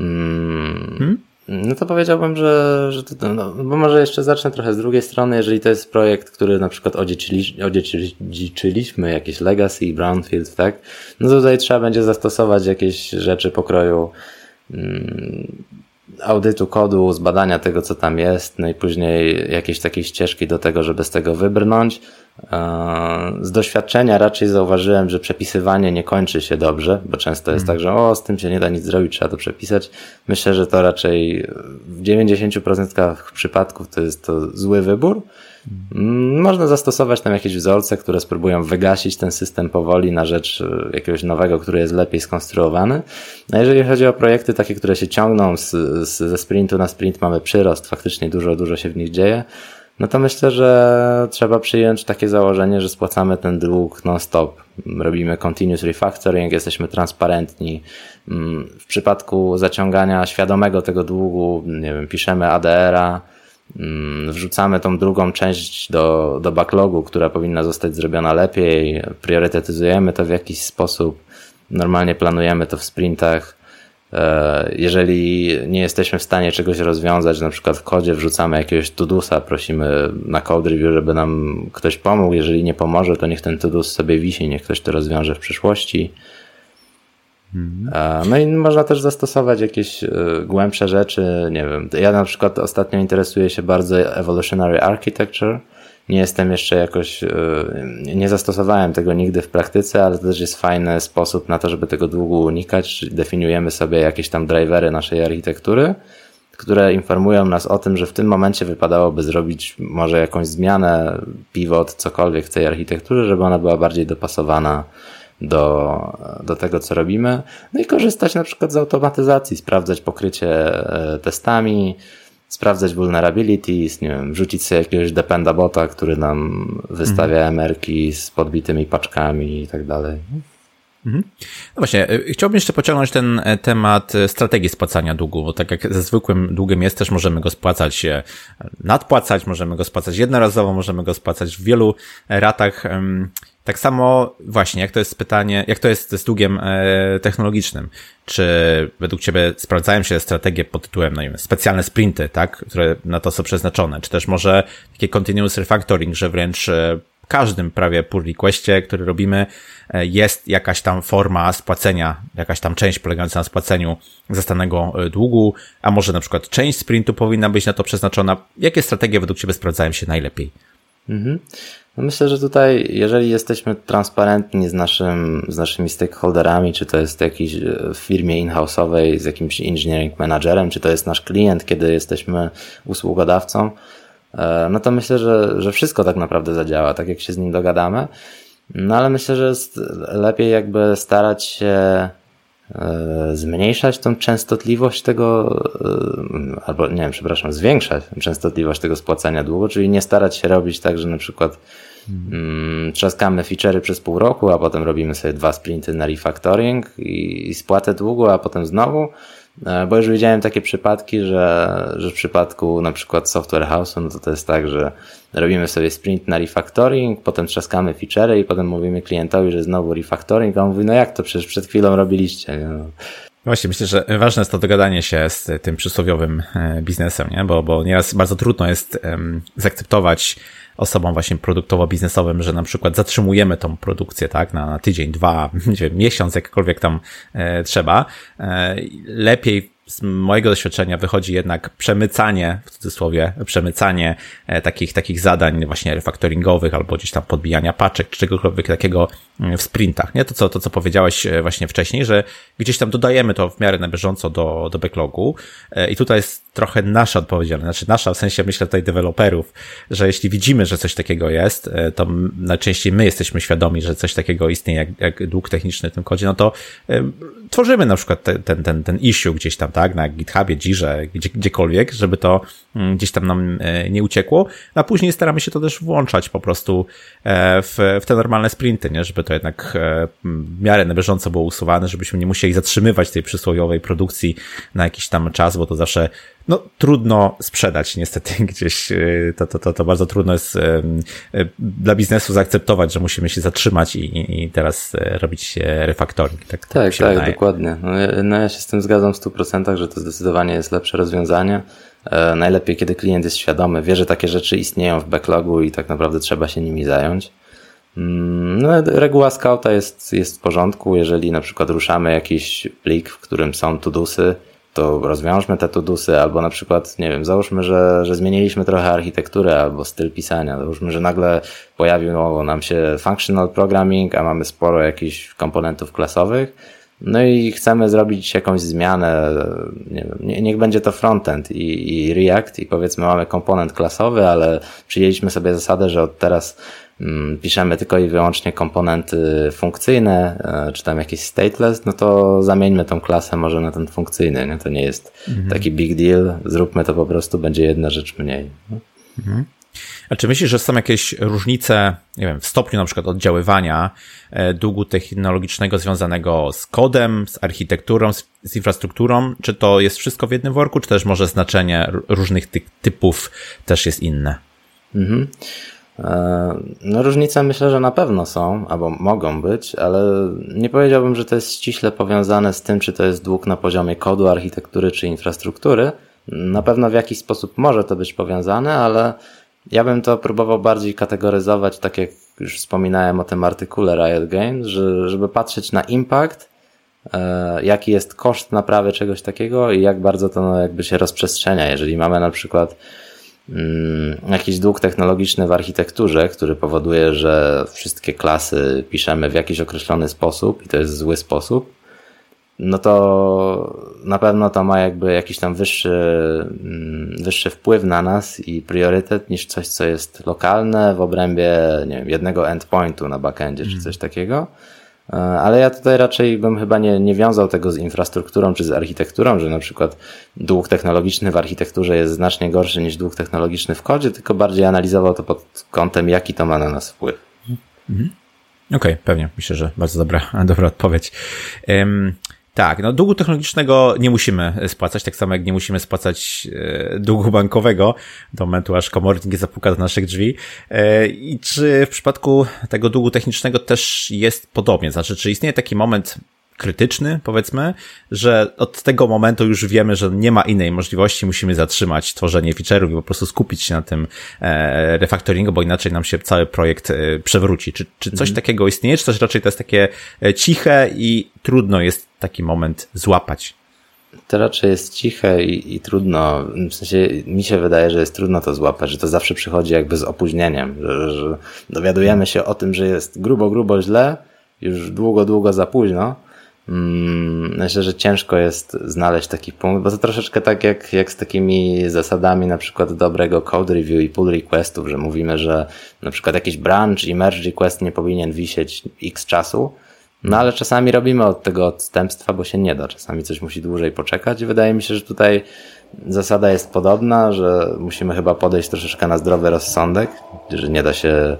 Mm. Hmm? No to powiedziałbym, że, że to, no, bo może jeszcze zacznę trochę z drugiej strony, jeżeli to jest projekt, który na przykład odziedziczyli, odziedziczyliśmy, jakieś legacy, brownfield, tak? No to tutaj trzeba będzie zastosować jakieś rzeczy pokroju mm, audytu kodu, zbadania tego, co tam jest, no i później jakieś takiej ścieżki do tego, żeby z tego wybrnąć. Z doświadczenia raczej zauważyłem, że przepisywanie nie kończy się dobrze, bo często jest hmm. tak, że o, z tym się nie da nic zrobić, trzeba to przepisać. Myślę, że to raczej w 90% przypadków to jest to zły wybór. Hmm. Można zastosować tam jakieś wzorce, które spróbują wygasić ten system powoli na rzecz e, jakiegoś nowego, który jest lepiej skonstruowany. A jeżeli chodzi o projekty takie, które się ciągną z, z, ze sprintu na sprint, mamy przyrost, faktycznie dużo, dużo się w nich dzieje, no to myślę, że trzeba przyjąć takie założenie, że spłacamy ten dług non-stop. Robimy continuous refactoring, jesteśmy transparentni. Mm, w przypadku zaciągania świadomego tego długu, nie wiem, piszemy ADR-a, mm, wrzucamy tą drugą część do, do backlogu, która powinna zostać zrobiona lepiej, priorytetyzujemy to w jakiś sposób, normalnie planujemy to w sprintach, E, jeżeli nie jesteśmy w stanie czegoś rozwiązać, na przykład w kodzie wrzucamy jakiegoś tudusa, prosimy na code review, żeby nam ktoś pomógł. Jeżeli nie pomoże, to niech ten tudus sobie wisi, niech ktoś to rozwiąże w przyszłości. Mhm. No i można też zastosować jakieś e, głębsze rzeczy, nie wiem. Ja na przykład ostatnio interesuję się bardzo evolutionary architecture, nie jestem jeszcze jakoś, e, nie zastosowałem tego nigdy w praktyce, ale to też jest fajny sposób na to, żeby tego długu unikać. Definiujemy sobie jakieś tam drivery naszej architektury, które informują nas o tym, że w tym momencie wypadałoby zrobić może jakąś zmianę, pivot, cokolwiek w tej architekturze, żeby ona była bardziej dopasowana do, do tego, co robimy. No i korzystać na przykład z automatyzacji, sprawdzać pokrycie e, testami, sprawdzać vulnerabilities, nie wiem, wrzucić sobie jakiegoś dependa bota, który nam wystawia mhm. emerki z podbitymi paczkami i tak dalej. Mhm. No właśnie, y, chciałbym jeszcze pociągnąć ten e, temat e, strategii spłacania długu, bo tak jak ze zwykłym długiem jest, też możemy go spłacać, e, nadpłacać, możemy go spłacać jednorazowo, możemy go spłacać w wielu ratach. Tak samo właśnie, jak to jest pytanie, jak to jest z długiem technologicznym? Czy według Ciebie sprawdzają się strategie pod tytułem, no nie wiem, specjalne sprinty, tak, które na to są przeznaczone? Czy też może takie continuous refactoring, że wręcz każdym prawie pull requestie, który robimy, e, jest jakaś tam forma spłacenia, jakaś tam część polegająca na spłaceniu zastanego e, długu, a może na przykład część sprintu powinna być na to przeznaczona. Jakie strategie według Ciebie sprawdzają się najlepiej? Mhm. No myślę, że tutaj, jeżeli jesteśmy transparentni z, naszym, z naszymi stakeholderami, czy to jest jakiś e, w firmie in-house'owej z jakimś engineering managerem, czy to jest nasz klient, kiedy jesteśmy usługodawcą, E, no to myślę, że, że wszystko tak naprawdę zadziała, tak jak się z nim dogadamy. No ale myślę, że jest lepiej jakby starać się e, zmniejszać tą częstotliwość tego, e, albo nie wiem, przepraszam, zwiększać częstotliwość tego spłacania długu, czyli nie starać się robić tak, że na przykład hmm. trzaskamy feature'y przez pół roku, a potem robimy sobie dwa sprinty na refactoring i, i spłatę długu, a potem znowu, E, bo już widziałem takie przypadki, że, że w przypadku na przykład Software House, no to to jest tak, że robimy sobie sprint na refactoring, potem trzaskamy featurey i potem mówimy klientowi, że znowu refactoring, a on mówi, no jak to przecież przed chwilą robiliście. Nie? No. Właśnie, myślę, że ważne jest to dogadanie się z tym przysłowiowym e, biznesem, nie? Bo, bo nieraz bardzo trudno jest um, zaakceptować osobom właśnie produktowo-biznesowym, że na przykład zatrzymujemy tą produkcję, tak, na, na tydzień, dwa, (laughs) nie wiem, miesiąc, jakkolwiek tam e, trzeba. E, lepiej z mojego doświadczenia wychodzi jednak przemycanie, w cudzysłowie, przemycanie e, takich, takich zadań właśnie refaktoringowych albo gdzieś tam podbijania paczek czy czegokolwiek takiego mm, w sprintach, nie? To co, to co powiedziałeś e, właśnie wcześniej, że gdzieś tam dodajemy to w miarę na bieżąco do, do backlogu e, i tutaj jest trochę nasza odpowiedzialność, znaczy nasza w sensie myślę tutaj deweloperów, że jeśli widzimy, że coś takiego jest, to najczęściej my jesteśmy świadomi, że coś takiego istnieje jak, jak dług techniczny w tym kodzie, no to tworzymy na przykład ten, ten, ten, issue gdzieś tam, tak, na GitHubie, Jirze, gdzie, gdziekolwiek, żeby to mm, gdzieś tam nam e, nie uciekło, a później staramy się to też włączać po prostu e, w, w te normalne sprinty, nie, żeby to jednak e, w miarę na bieżąco było usuwane, żebyśmy nie musieli zatrzymywać tej przysłowiowej produkcji na jakiś tam czas, bo to zawsze no, trudno sprzedać niestety (laughs) gdzieś. To, to, to, to bardzo trudno jest dla biznesu zaakceptować, że musimy się zatrzymać i, i teraz robić refaktoring. Tak, tak, tak dokładnie. No ja, no ja się z tym zgadzam w 100%, że to zdecydowanie jest lepsze rozwiązanie. E, najlepiej, kiedy klient jest świadomy, wie, że takie rzeczy istnieją w backlogu i tak naprawdę trzeba się nimi zająć. Mm, no, reguła Scouta jest, jest w porządku, jeżeli na przykład ruszamy jakiś plik, w którym są tudusy, to rozwiążmy te tudusy, albo na przykład, nie wiem, załóżmy, że, że zmieniliśmy trochę architekturę albo styl pisania. Załóżmy, że nagle pojawił nam się functional programming, a mamy sporo jakichś komponentów klasowych no i chcemy zrobić jakąś zmianę, nie wiem, niech będzie to frontend i, i React i powiedzmy mamy komponent klasowy, ale przyjęliśmy sobie zasadę, że od teraz piszemy tylko i wyłącznie komponenty funkcyjne, e, czy tam jakieś stateless, no to zamieńmy tą klasę może na ten funkcyjny, nie? To nie jest mhm. taki big deal, zróbmy to po prostu, będzie jedna rzecz mniej. Mhm. A czy myślisz, że są jakieś różnice, nie wiem, w stopniu na przykład oddziaływania e, długu technologicznego związanego z kodem, z architekturą, z, z infrastrukturą? Czy to jest wszystko w jednym worku, czy też może znaczenie różnych tych typów też jest inne? Mhm. E, no różnice myślę, że na pewno są, albo mogą być, ale nie powiedziałbym, że to jest ściśle powiązane z tym, czy to jest dług na poziomie kodu, architektury czy infrastruktury. Na pewno w jakiś sposób może to być powiązane, ale ja bym to próbował bardziej kategoryzować, tak jak już wspominałem o tym artykule Riot Games, że, żeby patrzeć na impact, e, jaki jest koszt naprawy czegoś takiego i jak bardzo to no, jakby się rozprzestrzenia. Jeżeli mamy na przykład jakiś dług technologiczny w architekturze, który powoduje, że wszystkie klasy piszemy w jakiś określony sposób i to jest zły sposób, no to na pewno to ma jakby jakiś tam wyższy, mm, wyższy wpływ na nas i priorytet niż coś, co jest lokalne w obrębie, nie wiem, jednego endpointu na backendzie mm. czy coś takiego. E, ale ja tutaj raczej bym chyba nie, nie wiązał tego z infrastrukturą czy z architekturą, że na przykład dług technologiczny w architekturze jest znacznie gorszy niż dług technologiczny w kodzie, tylko bardziej analizował to pod kątem, jaki to ma na nas wpływ. Mhm. Okej, okay, pewnie. Myślę, że bardzo dobra, (laughs) dobra odpowiedź. Um, tak, no długu technologicznego nie musimy spłacać, tak samo jak nie musimy spłacać e, długu bankowego do momentu, aż komornik zapuka do naszych drzwi. E, I czy w przypadku tego długu technicznego też jest podobnie? Znaczy, czy istnieje taki moment krytyczny, powiedzmy, że od tego momentu już wiemy, że nie ma innej możliwości, musimy zatrzymać tworzenie feature'ów i po prostu skupić się na tym e, refactoringu, bo inaczej nam się cały projekt przewróci. Czy, czy coś mm. takiego istnieje, czy coś raczej to jest takie ciche i trudno jest taki moment złapać? To raczej jest ciche i, i, trudno, w sensie mi się wydaje, że jest trudno to złapać, że to zawsze przychodzi jakby z opóźnieniem, że, że dowiadujemy się o tym, że jest grubo, grubo źle, już długo, długo za późno, Mm, myślę, że ciężko jest znaleźć taki punkt, bo to troszeczkę tak jak, jak z takimi zasadami na przykład dobrego code review i pull requestów, że mówimy, że na przykład jakiś branch i merge request nie powinien wisieć x czasu, no ale czasami robimy od tego odstępstwa, bo się nie da. Czasami coś musi dłużej poczekać wydaje mi się, że tutaj zasada jest podobna, że musimy chyba podejść troszeczkę na zdrowy rozsądek, że nie da się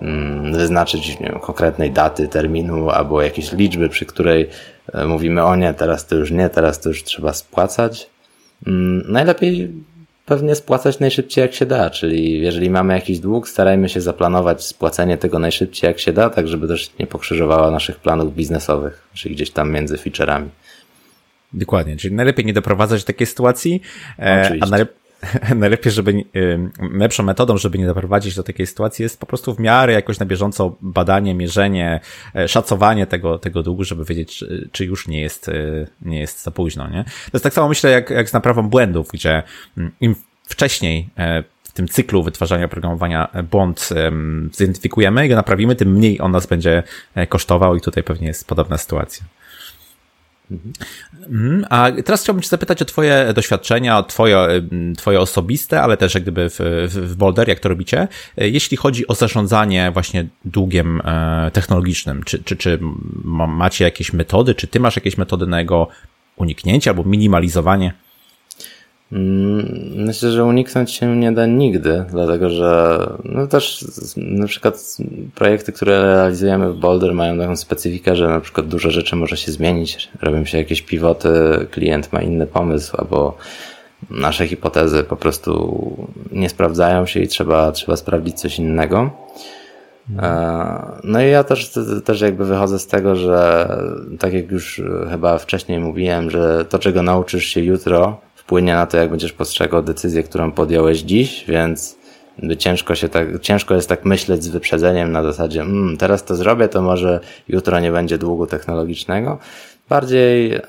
Mm, wyznaczyć wiem, konkretnej daty, terminu albo jakiejś liczby, przy której e, mówimy o nie, teraz to już nie, teraz to już trzeba spłacać. Mm, najlepiej pewnie spłacać najszybciej jak się da, czyli jeżeli mamy jakiś dług, starajmy się zaplanować spłacenie tego najszybciej jak się da, tak żeby też nie pokrzyżowało naszych planów biznesowych, czyli gdzieś tam między featureami. Dokładnie, czyli najlepiej nie doprowadzać do takiej sytuacji, e, Oczywiście. a najlepiej (laughs) najlepiej, żeby, lepszą metodą, żeby nie doprowadzić do takiej sytuacji jest po prostu w miarę jakoś na bieżąco badanie, mierzenie, e, szacowanie tego, tego długu, żeby wiedzieć, czy, czy już nie jest, e, nie jest za późno, nie? To jest tak samo myślę jak, jak z naprawą błędów, gdzie mm, im wcześniej e, w tym cyklu wytwarzania oprogramowania błąd zidentyfikujemy i go naprawimy, tym mniej on nas będzie kosztował i tutaj pewnie jest podobna sytuacja. Mhm. A teraz chciałbym Cię zapytać o Twoje doświadczenia, Twoje, twoje osobiste, ale też jak gdyby w, w, Boulder, jak to robicie, jeśli chodzi o zarządzanie właśnie długiem e, technologicznym. Czy, czy, czy macie jakieś metody, czy Ty masz jakieś metody na jego uniknięcie albo minimalizowanie? Mm, myślę, że uniknąć się nie da nigdy, dlatego że no też na przykład projekty, które realizujemy w Boulder mają taką specyfikę, że na przykład dużo rzeczy może się zmienić, robią się jakieś pivoty, klient ma inny pomysł albo nasze hipotezy po prostu nie sprawdzają się i trzeba, trzeba sprawdzić coś innego. E, no i ja też, też jakby wychodzę z tego, że tak jak już chyba wcześniej mówiłem, że to czego nauczysz się jutro, wpłynie na to, jak będziesz postrzegał decyzję, którą podjąłeś dziś, więc ciężko się tak, ciężko jest tak myśleć z wyprzedzeniem na zasadzie, mm, teraz to zrobię, to może jutro nie będzie długu technologicznego. Bardziej e,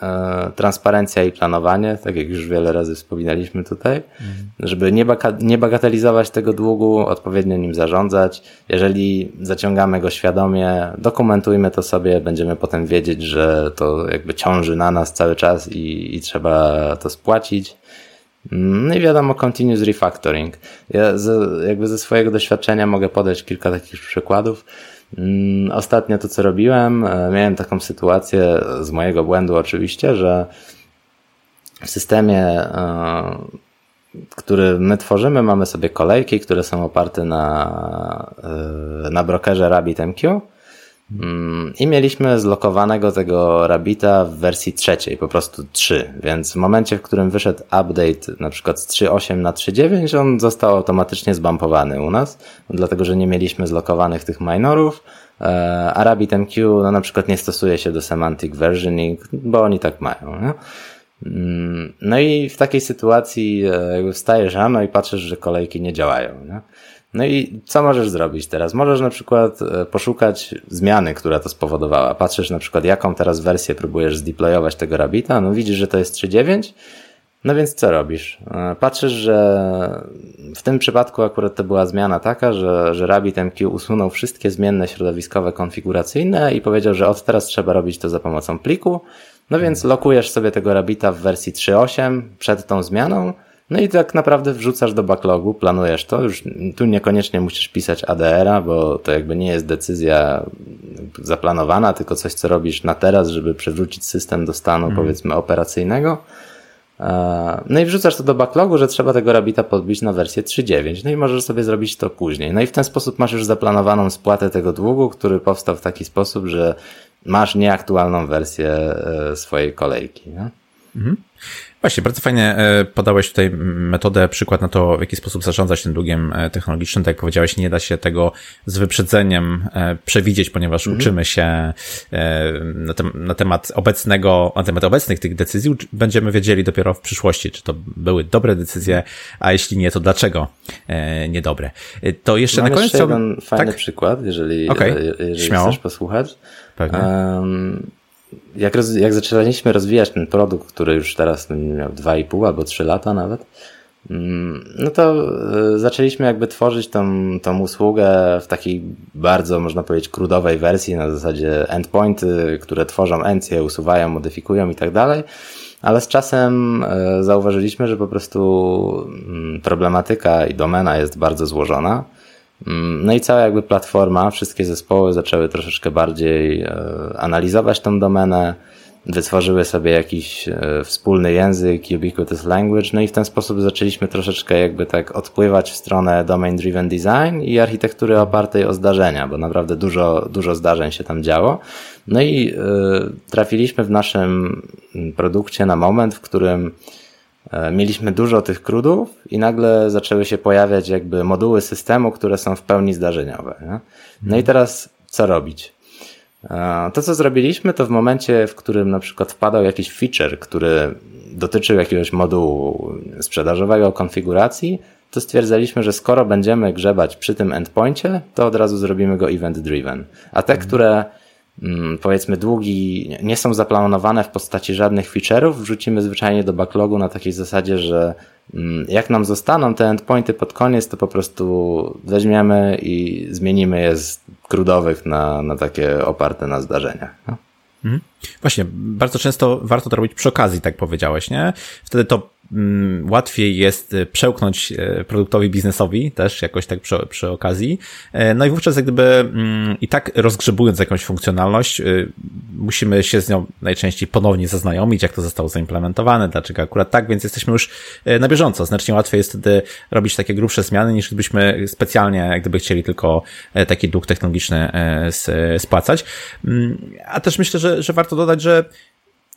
transparencja i planowanie, tak jak już wiele razy wspominaliśmy tutaj, mhm. żeby nie, nie bagatelizować tego długu, odpowiednio nim zarządzać. Jeżeli zaciągamy go świadomie, dokumentujmy to sobie, będziemy potem wiedzieć, że to jakby ciąży na nas cały czas i, i trzeba to spłacić. No i wiadomo, continuous refactoring. Ja z, jakby ze swojego doświadczenia mogę podać kilka takich przykładów. Mm, ostatnio to, co robiłem, e, miałem taką sytuację z mojego błędu oczywiście, że w systemie, e, który my tworzymy, mamy sobie kolejki, które są oparte na, e, na brokerze RabbitMQ I mieliśmy zlokowanego tego Rabbita w wersji trzeciej, po prostu 3, więc w momencie, w którym wyszedł update na przykład z 3.8 na 3.9, on został automatycznie zbumpowany u nas, dlatego że nie mieliśmy zlokowanych tych minorów, e, a RabbitMQ no, na przykład nie stosuje się do semantic versioning, bo oni tak mają. Nie? Mm, no i w takiej sytuacji e, wstajesz rano i patrzysz, że kolejki nie działają. Nie? No i co możesz zrobić teraz? Możesz na przykład e, poszukać zmiany, która to spowodowała. Patrzysz na przykład, jaką teraz wersję próbujesz zdeployować tego Rabbita, no widzisz, że to jest 3.9, no więc co robisz? E, patrzysz, że w tym przypadku akurat to była zmiana taka, że, że RabbitMQ usunął wszystkie zmienne środowiskowe konfiguracyjne i powiedział, że od teraz trzeba robić to za pomocą pliku, No więc lokujesz sobie tego Rabbita w wersji 3.8 przed tą zmianą, no i tak naprawdę wrzucasz do backlogu, planujesz to, już tu niekoniecznie musisz pisać ADR-a, bo to jakby nie jest decyzja zaplanowana, tylko coś, co robisz na teraz, żeby przywrócić system do stanu, mm. powiedzmy, operacyjnego. E, no i wrzucasz to do backlogu, że trzeba tego Rabbita podbić na wersję 3.9. No i możesz sobie zrobić to później. No i w ten sposób masz już zaplanowaną spłatę tego długu, który powstał w taki sposób, że masz nieaktualną wersję e, swojej kolejki. Mhm. Właśnie, bardzo fajnie e, podałeś tutaj metodę, przykład na to, w jaki sposób zarządzać tym długiem e, technologicznym. Tak jak powiedziałeś, nie da się tego z wyprzedzeniem e, przewidzieć, ponieważ mhm. uczymy się na, tem na, temat obecnego, na temat obecnych tych decyzji, będziemy wiedzieli dopiero w przyszłości, czy to były dobre decyzje, a jeśli nie, to dlaczego niedobre. To jeszcze Mam na koniec jeszcze jeden fajny tak? przykład, jeżeli, okay. jeżeli Śmiało. chcesz posłuchać. Pewnie. Um, jak, roz, jak zaczęliśmy rozwijać ten produkt, który już teraz miał 2,5 albo 3 lata nawet, mm, no to e, zaczęliśmy jakby tworzyć tą, tą usługę w takiej bardzo, można powiedzieć, krudowej wersji, na zasadzie endpointy, które tworzą encje, usuwają, modyfikują i tak dalej. Ale z czasem e, zauważyliśmy, że po prostu mm, problematyka i domena jest bardzo złożona no i cała jakby platforma, wszystkie zespoły zaczęły troszeczkę bardziej e, analizować tą domenę, wytworzyły sobie jakiś e, wspólny język, ubiquitous language, no i w ten sposób zaczęliśmy troszeczkę jakby tak odpływać w stronę domain driven design i architektury opartej o zdarzenia, bo naprawdę dużo, dużo zdarzeń się tam działo. No i y, trafiliśmy w naszym produkcie na moment, w którym E, mieliśmy dużo tych crudów i nagle zaczęły się pojawiać jakby moduły systemu, które są w pełni zdarzeniowe. Nie? No i mhm. teraz co robić? E, to, co zrobiliśmy, to w momencie, w którym na przykład wpadał jakiś feature, który dotyczył jakiegoś modułu sprzedażowego konfiguracji, to stwierdzaliśmy, że skoro będziemy grzebać przy tym endpoincie, to od razu zrobimy go event driven. A te, mhm. które powiedzmy długi nie są zaplanowane w postaci żadnych feature'ów, wrzucimy zwyczajnie do backlogu na takiej zasadzie, że mm, jak nam zostaną te endpointy pod koniec, to po prostu weźmiemy i zmienimy je z krudowych na, na takie oparte na zdarzeniach. No? Mhm. Właśnie, bardzo często warto to robić przy okazji, tak powiedziałeś, nie? Wtedy to Mm, łatwiej jest e, przełknąć e, produktowi biznesowi też jakoś tak przy, przy okazji. E, no i wówczas jak gdyby mm, i tak rozgrzebując jakąś funkcjonalność, musimy się z nią najczęściej ponownie zaznajomić, jak to zostało zaimplementowane, dlaczego akurat tak, więc jesteśmy już na bieżąco. Znacznie łatwiej jest wtedy robić takie grubsze zmiany, niż gdybyśmy specjalnie, jak gdyby chcieli tylko taki dług technologiczny spłacać. Mm, a też myślę, że, że warto dodać, że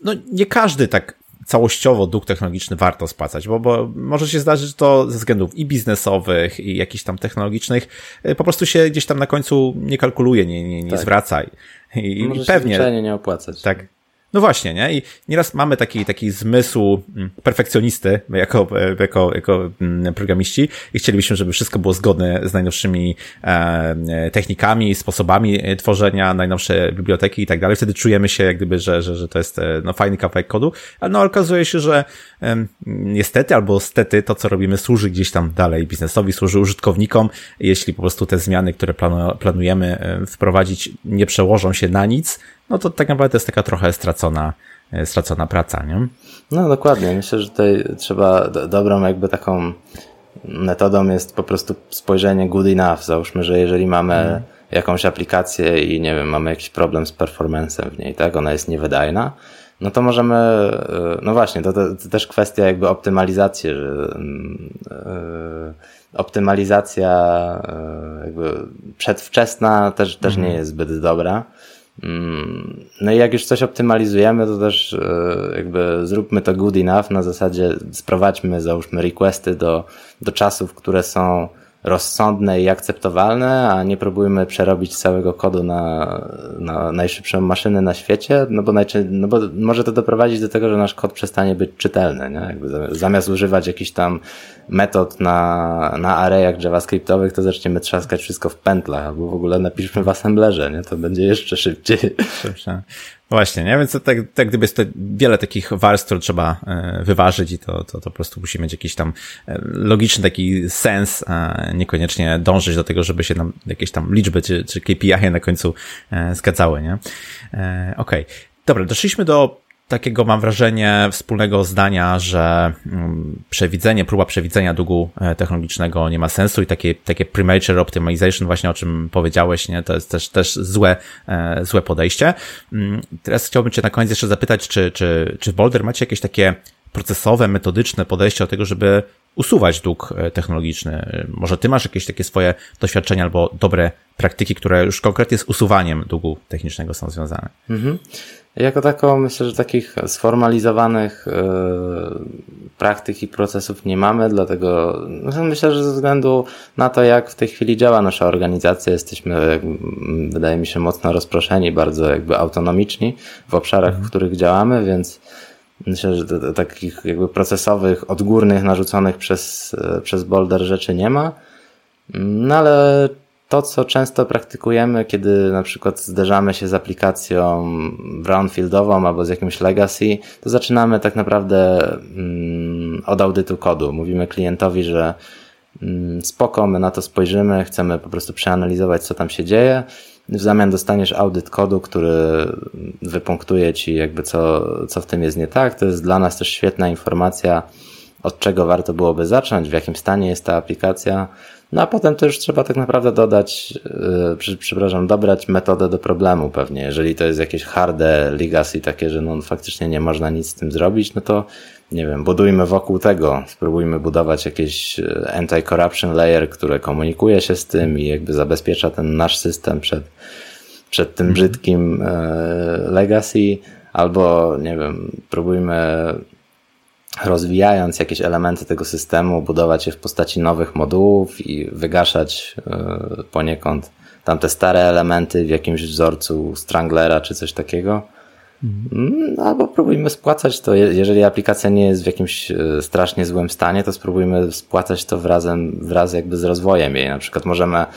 no nie każdy tak całościowo dług technologiczny warto spłacać, bo, bo może się zdarzyć, że to ze względów i biznesowych, i jakichś tam technologicznych y, po prostu się gdzieś tam na końcu nie kalkuluje, nie, nie, nie tak. zwraca. I, i pewnie. Się nie opłacać. Tak. No właśnie, nie? I nieraz mamy taki, taki zmysł mm, perfekcjonisty jako, jako, jako mm, programiści i chcielibyśmy, żeby wszystko było zgodne z najnowszymi e, technikami, sposobami e, tworzenia, najnowsze biblioteki i tak dalej. Wtedy czujemy się jak gdyby, że, że, że to jest e, no, fajny kawałek kodu, ale no okazuje się, że e, niestety albo stety to, co robimy, służy gdzieś tam dalej biznesowi, służy użytkownikom. Jeśli po prostu te zmiany, które planu, planujemy e, wprowadzić, nie przełożą się na nic, no to tak naprawdę jest taka trochę stracona, e, stracona praca, nie? No dokładnie. Myślę, że tutaj trzeba dobrą jakby taką metodą jest po prostu spojrzenie good enough. Załóżmy, że jeżeli mamy hmm. jakąś aplikację i nie wiem, mamy jakiś problem z performancem w niej, tak? Ona jest niewydajna, no to możemy, e, no właśnie, to, to, to też kwestia jakby optymalizacji, że yy, optymalizacja yy, jakby przedwczesna też, też nie mhm. jest zbyt dobra. Mm, no i jak już coś optymalizujemy, to też e, jakby zróbmy to good enough na zasadzie sprowadźmy, załóżmy requesty do, do czasów, które są rozsądne i akceptowalne, a nie próbujmy przerobić całego kodu na, na najszybszą maszynę na świecie, no bo, no bo może to doprowadzić do tego, że nasz kod przestanie być czytelny, nie? Jakby zamiast używać jakichś tam metod na, na arrayach javascriptowych, to zaczniemy trzaskać wszystko w pętlach, albo w ogóle napiszmy w assemblerze, nie? To będzie jeszcze szybciej. Szybsze. Właśnie, nie? Więc to tak, tak gdyby jest to wiele takich warstw, które trzeba e, wyważyć i to, to, to po prostu musi mieć jakiś tam e, logiczny taki sens, a niekoniecznie dążyć do tego, żeby się nam jakieś tam liczby czy, czy KPI na końcu e, zgadzały, nie? Okej. Okay. Dobra, doszliśmy do takiego, mam wrażenie, wspólnego zdania, że mm, przewidzenie, próba przewidzenia długu e, technologicznego nie ma sensu i takie, takie premature optimization, właśnie o czym powiedziałeś, nie, to jest też, też złe, e, złe podejście. Mm, teraz chciałbym Cię na koniec jeszcze zapytać, czy, czy, czy w Boulder macie jakieś takie procesowe, metodyczne podejście do tego, żeby usuwać dług e, technologiczny. Może ty masz jakieś takie swoje doświadczenia albo dobre praktyki, które już konkretnie z usuwaniem długu technicznego są związane? Mhm. Jako tako myślę, że takich sformalizowanych yy, praktyk i procesów nie mamy, dlatego no, myślę, że ze względu na to, jak w tej chwili działa nasza organizacja, jesteśmy, wydaje mi się, mocno rozproszeni, bardzo jakby autonomiczni w obszarach, w których działamy, więc Myślę, że takich jakby procesowych, odgórnych, narzuconych przez, e, przez Boulder rzeczy nie ma. No ale to, co często praktykujemy, kiedy na przykład zderzamy się z aplikacją brownfieldową albo z jakimś legacy, to zaczynamy tak naprawdę mm, od audytu kodu. Mówimy klientowi, że mm, spoko, my na to spojrzymy, chcemy po prostu przeanalizować, co tam się dzieje w zamian dostaniesz audyt kodu, który wypunktuje ci jakby co, co w tym jest nie tak. To jest dla nas też świetna informacja, od czego warto byłoby zacząć, w jakim stanie jest ta aplikacja. No a potem to już trzeba tak naprawdę dodać, yy, przepraszam, dobrać metodę do problemu pewnie. Jeżeli to jest jakieś harde legacy takie, że no faktycznie nie można nic z tym zrobić, no to nie wiem, budujmy wokół tego, spróbujmy budować jakieś e, anti-corruption layer, które komunikuje się z tym i jakby zabezpiecza ten nasz system przed, przed tym mhm. brzydkim e, legacy, albo nie wiem, próbujmy rozwijając jakieś elementy tego systemu, budować je w postaci nowych modułów i wygaszać e, poniekąd tamte stare elementy w jakimś wzorcu Stranglera czy coś takiego. Mhm. Albo próbujmy spłacać to, jeżeli aplikacja nie jest w jakimś e, strasznie złym stanie, to spróbujmy spłacać to wrazem, wraz jakby z rozwojem jej. Na przykład możemy mm,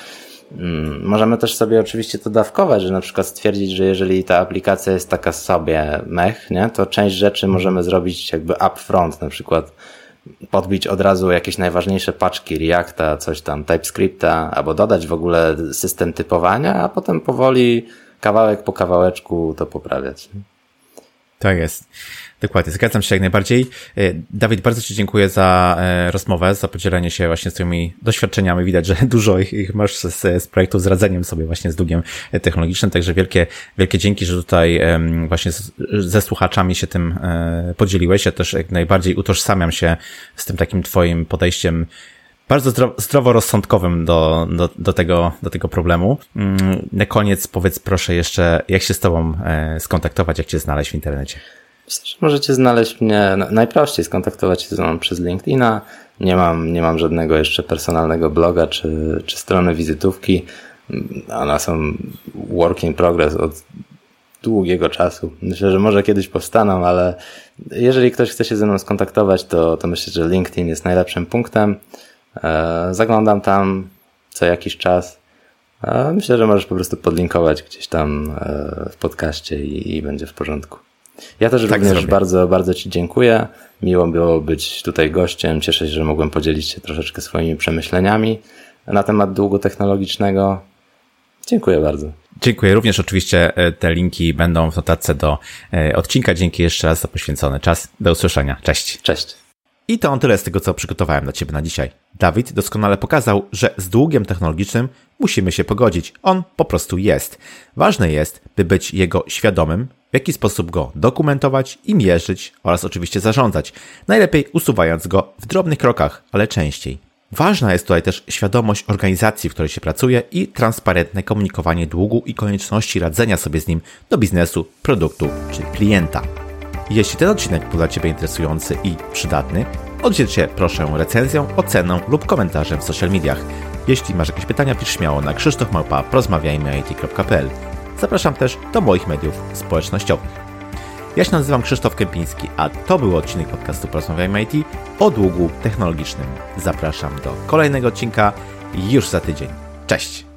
Możemy też sobie oczywiście to dawkować, że na przykład stwierdzić, że jeżeli ta aplikacja jest taka sobie mech, nie, to część rzeczy możemy zrobić jakby upfront, na przykład podbić od razu jakieś najważniejsze paczki Reacta, coś tam, TypeScripta, albo dodać w ogóle system typowania, a potem powoli kawałek po kawałeczku to poprawiać. Tak jest. Dokładnie, zgadzam się jak najbardziej. E, Dawid, bardzo Ci dziękuję za e, rozmowę, za podzielenie się właśnie tymi doświadczeniami. Widać, że (laughs) dużo ich masz z, z projektu z radzeniem sobie właśnie z długiem technologicznym, także wielkie, wielkie dzięki, że tutaj właśnie z, ze słuchaczami się tym e, podzieliłeś. Ja też jak najbardziej utożsamiam się z tym takim Twoim podejściem bardzo zdro, zdroworozsądkowym do, do, do, tego, do tego problemu. Mm, na koniec powiedz proszę jeszcze, jak się z Tobą e, skontaktować, jak Cię znaleźć w internecie? Myślę, że możecie znaleźć mnie najprościej skontaktować się ze mną przez LinkedIna. Nie mam, nie mam żadnego jeszcze personalnego bloga czy, czy strony wizytówki. One są work in progress od długiego czasu. Myślę, że może kiedyś powstaną, ale jeżeli ktoś chce się ze mną skontaktować, to, to myślę, że LinkedIn jest najlepszym punktem. E, zaglądam tam co jakiś czas. E, myślę, że możesz po prostu podlinkować gdzieś tam e, w podcaście i, i będzie w porządku. Ja też tak również zrobię. bardzo, bardzo Ci dziękuję. Miło było być tutaj gościem. Cieszę się, że mogłem podzielić się troszeczkę swoimi przemyśleniami na temat długu technologicznego. Dziękuję bardzo. Dziękuję. Również oczywiście te linki będą w notatce do odcinka. Dzięki jeszcze raz za poświęcony czas. Do usłyszenia. Cześć. Cześć. I to on tyle z tego, co przygotowałem dla Ciebie na dzisiaj. Dawid doskonale pokazał, że z długiem technologicznym musimy się pogodzić. On po prostu jest. Ważne jest, by być jego świadomym, w jaki sposób go dokumentować i mierzyć oraz oczywiście zarządzać. Najlepiej usuwając go w drobnych krokach, ale częściej. Ważna jest tutaj też świadomość organizacji, w której się pracuje i transparentne komunikowanie długu i konieczności radzenia sobie z nim do biznesu, produktu czy klienta. Jeśli ten odcinek był dla Ciebie interesujący i przydatny, oddziel się proszę recenzją, oceną lub komentarzem w social mediach. Jeśli masz jakieś pytania, pisz śmiało na krzysztofmałpa.porozmawiajmy.it.pl Zapraszam też do moich mediów społecznościowych. Ja się nazywam Krzysztof Kępiński, a to był odcinek podcastu Porozmawiajmy IT o długu technologicznym. Zapraszam do kolejnego odcinka już za tydzień. Cześć!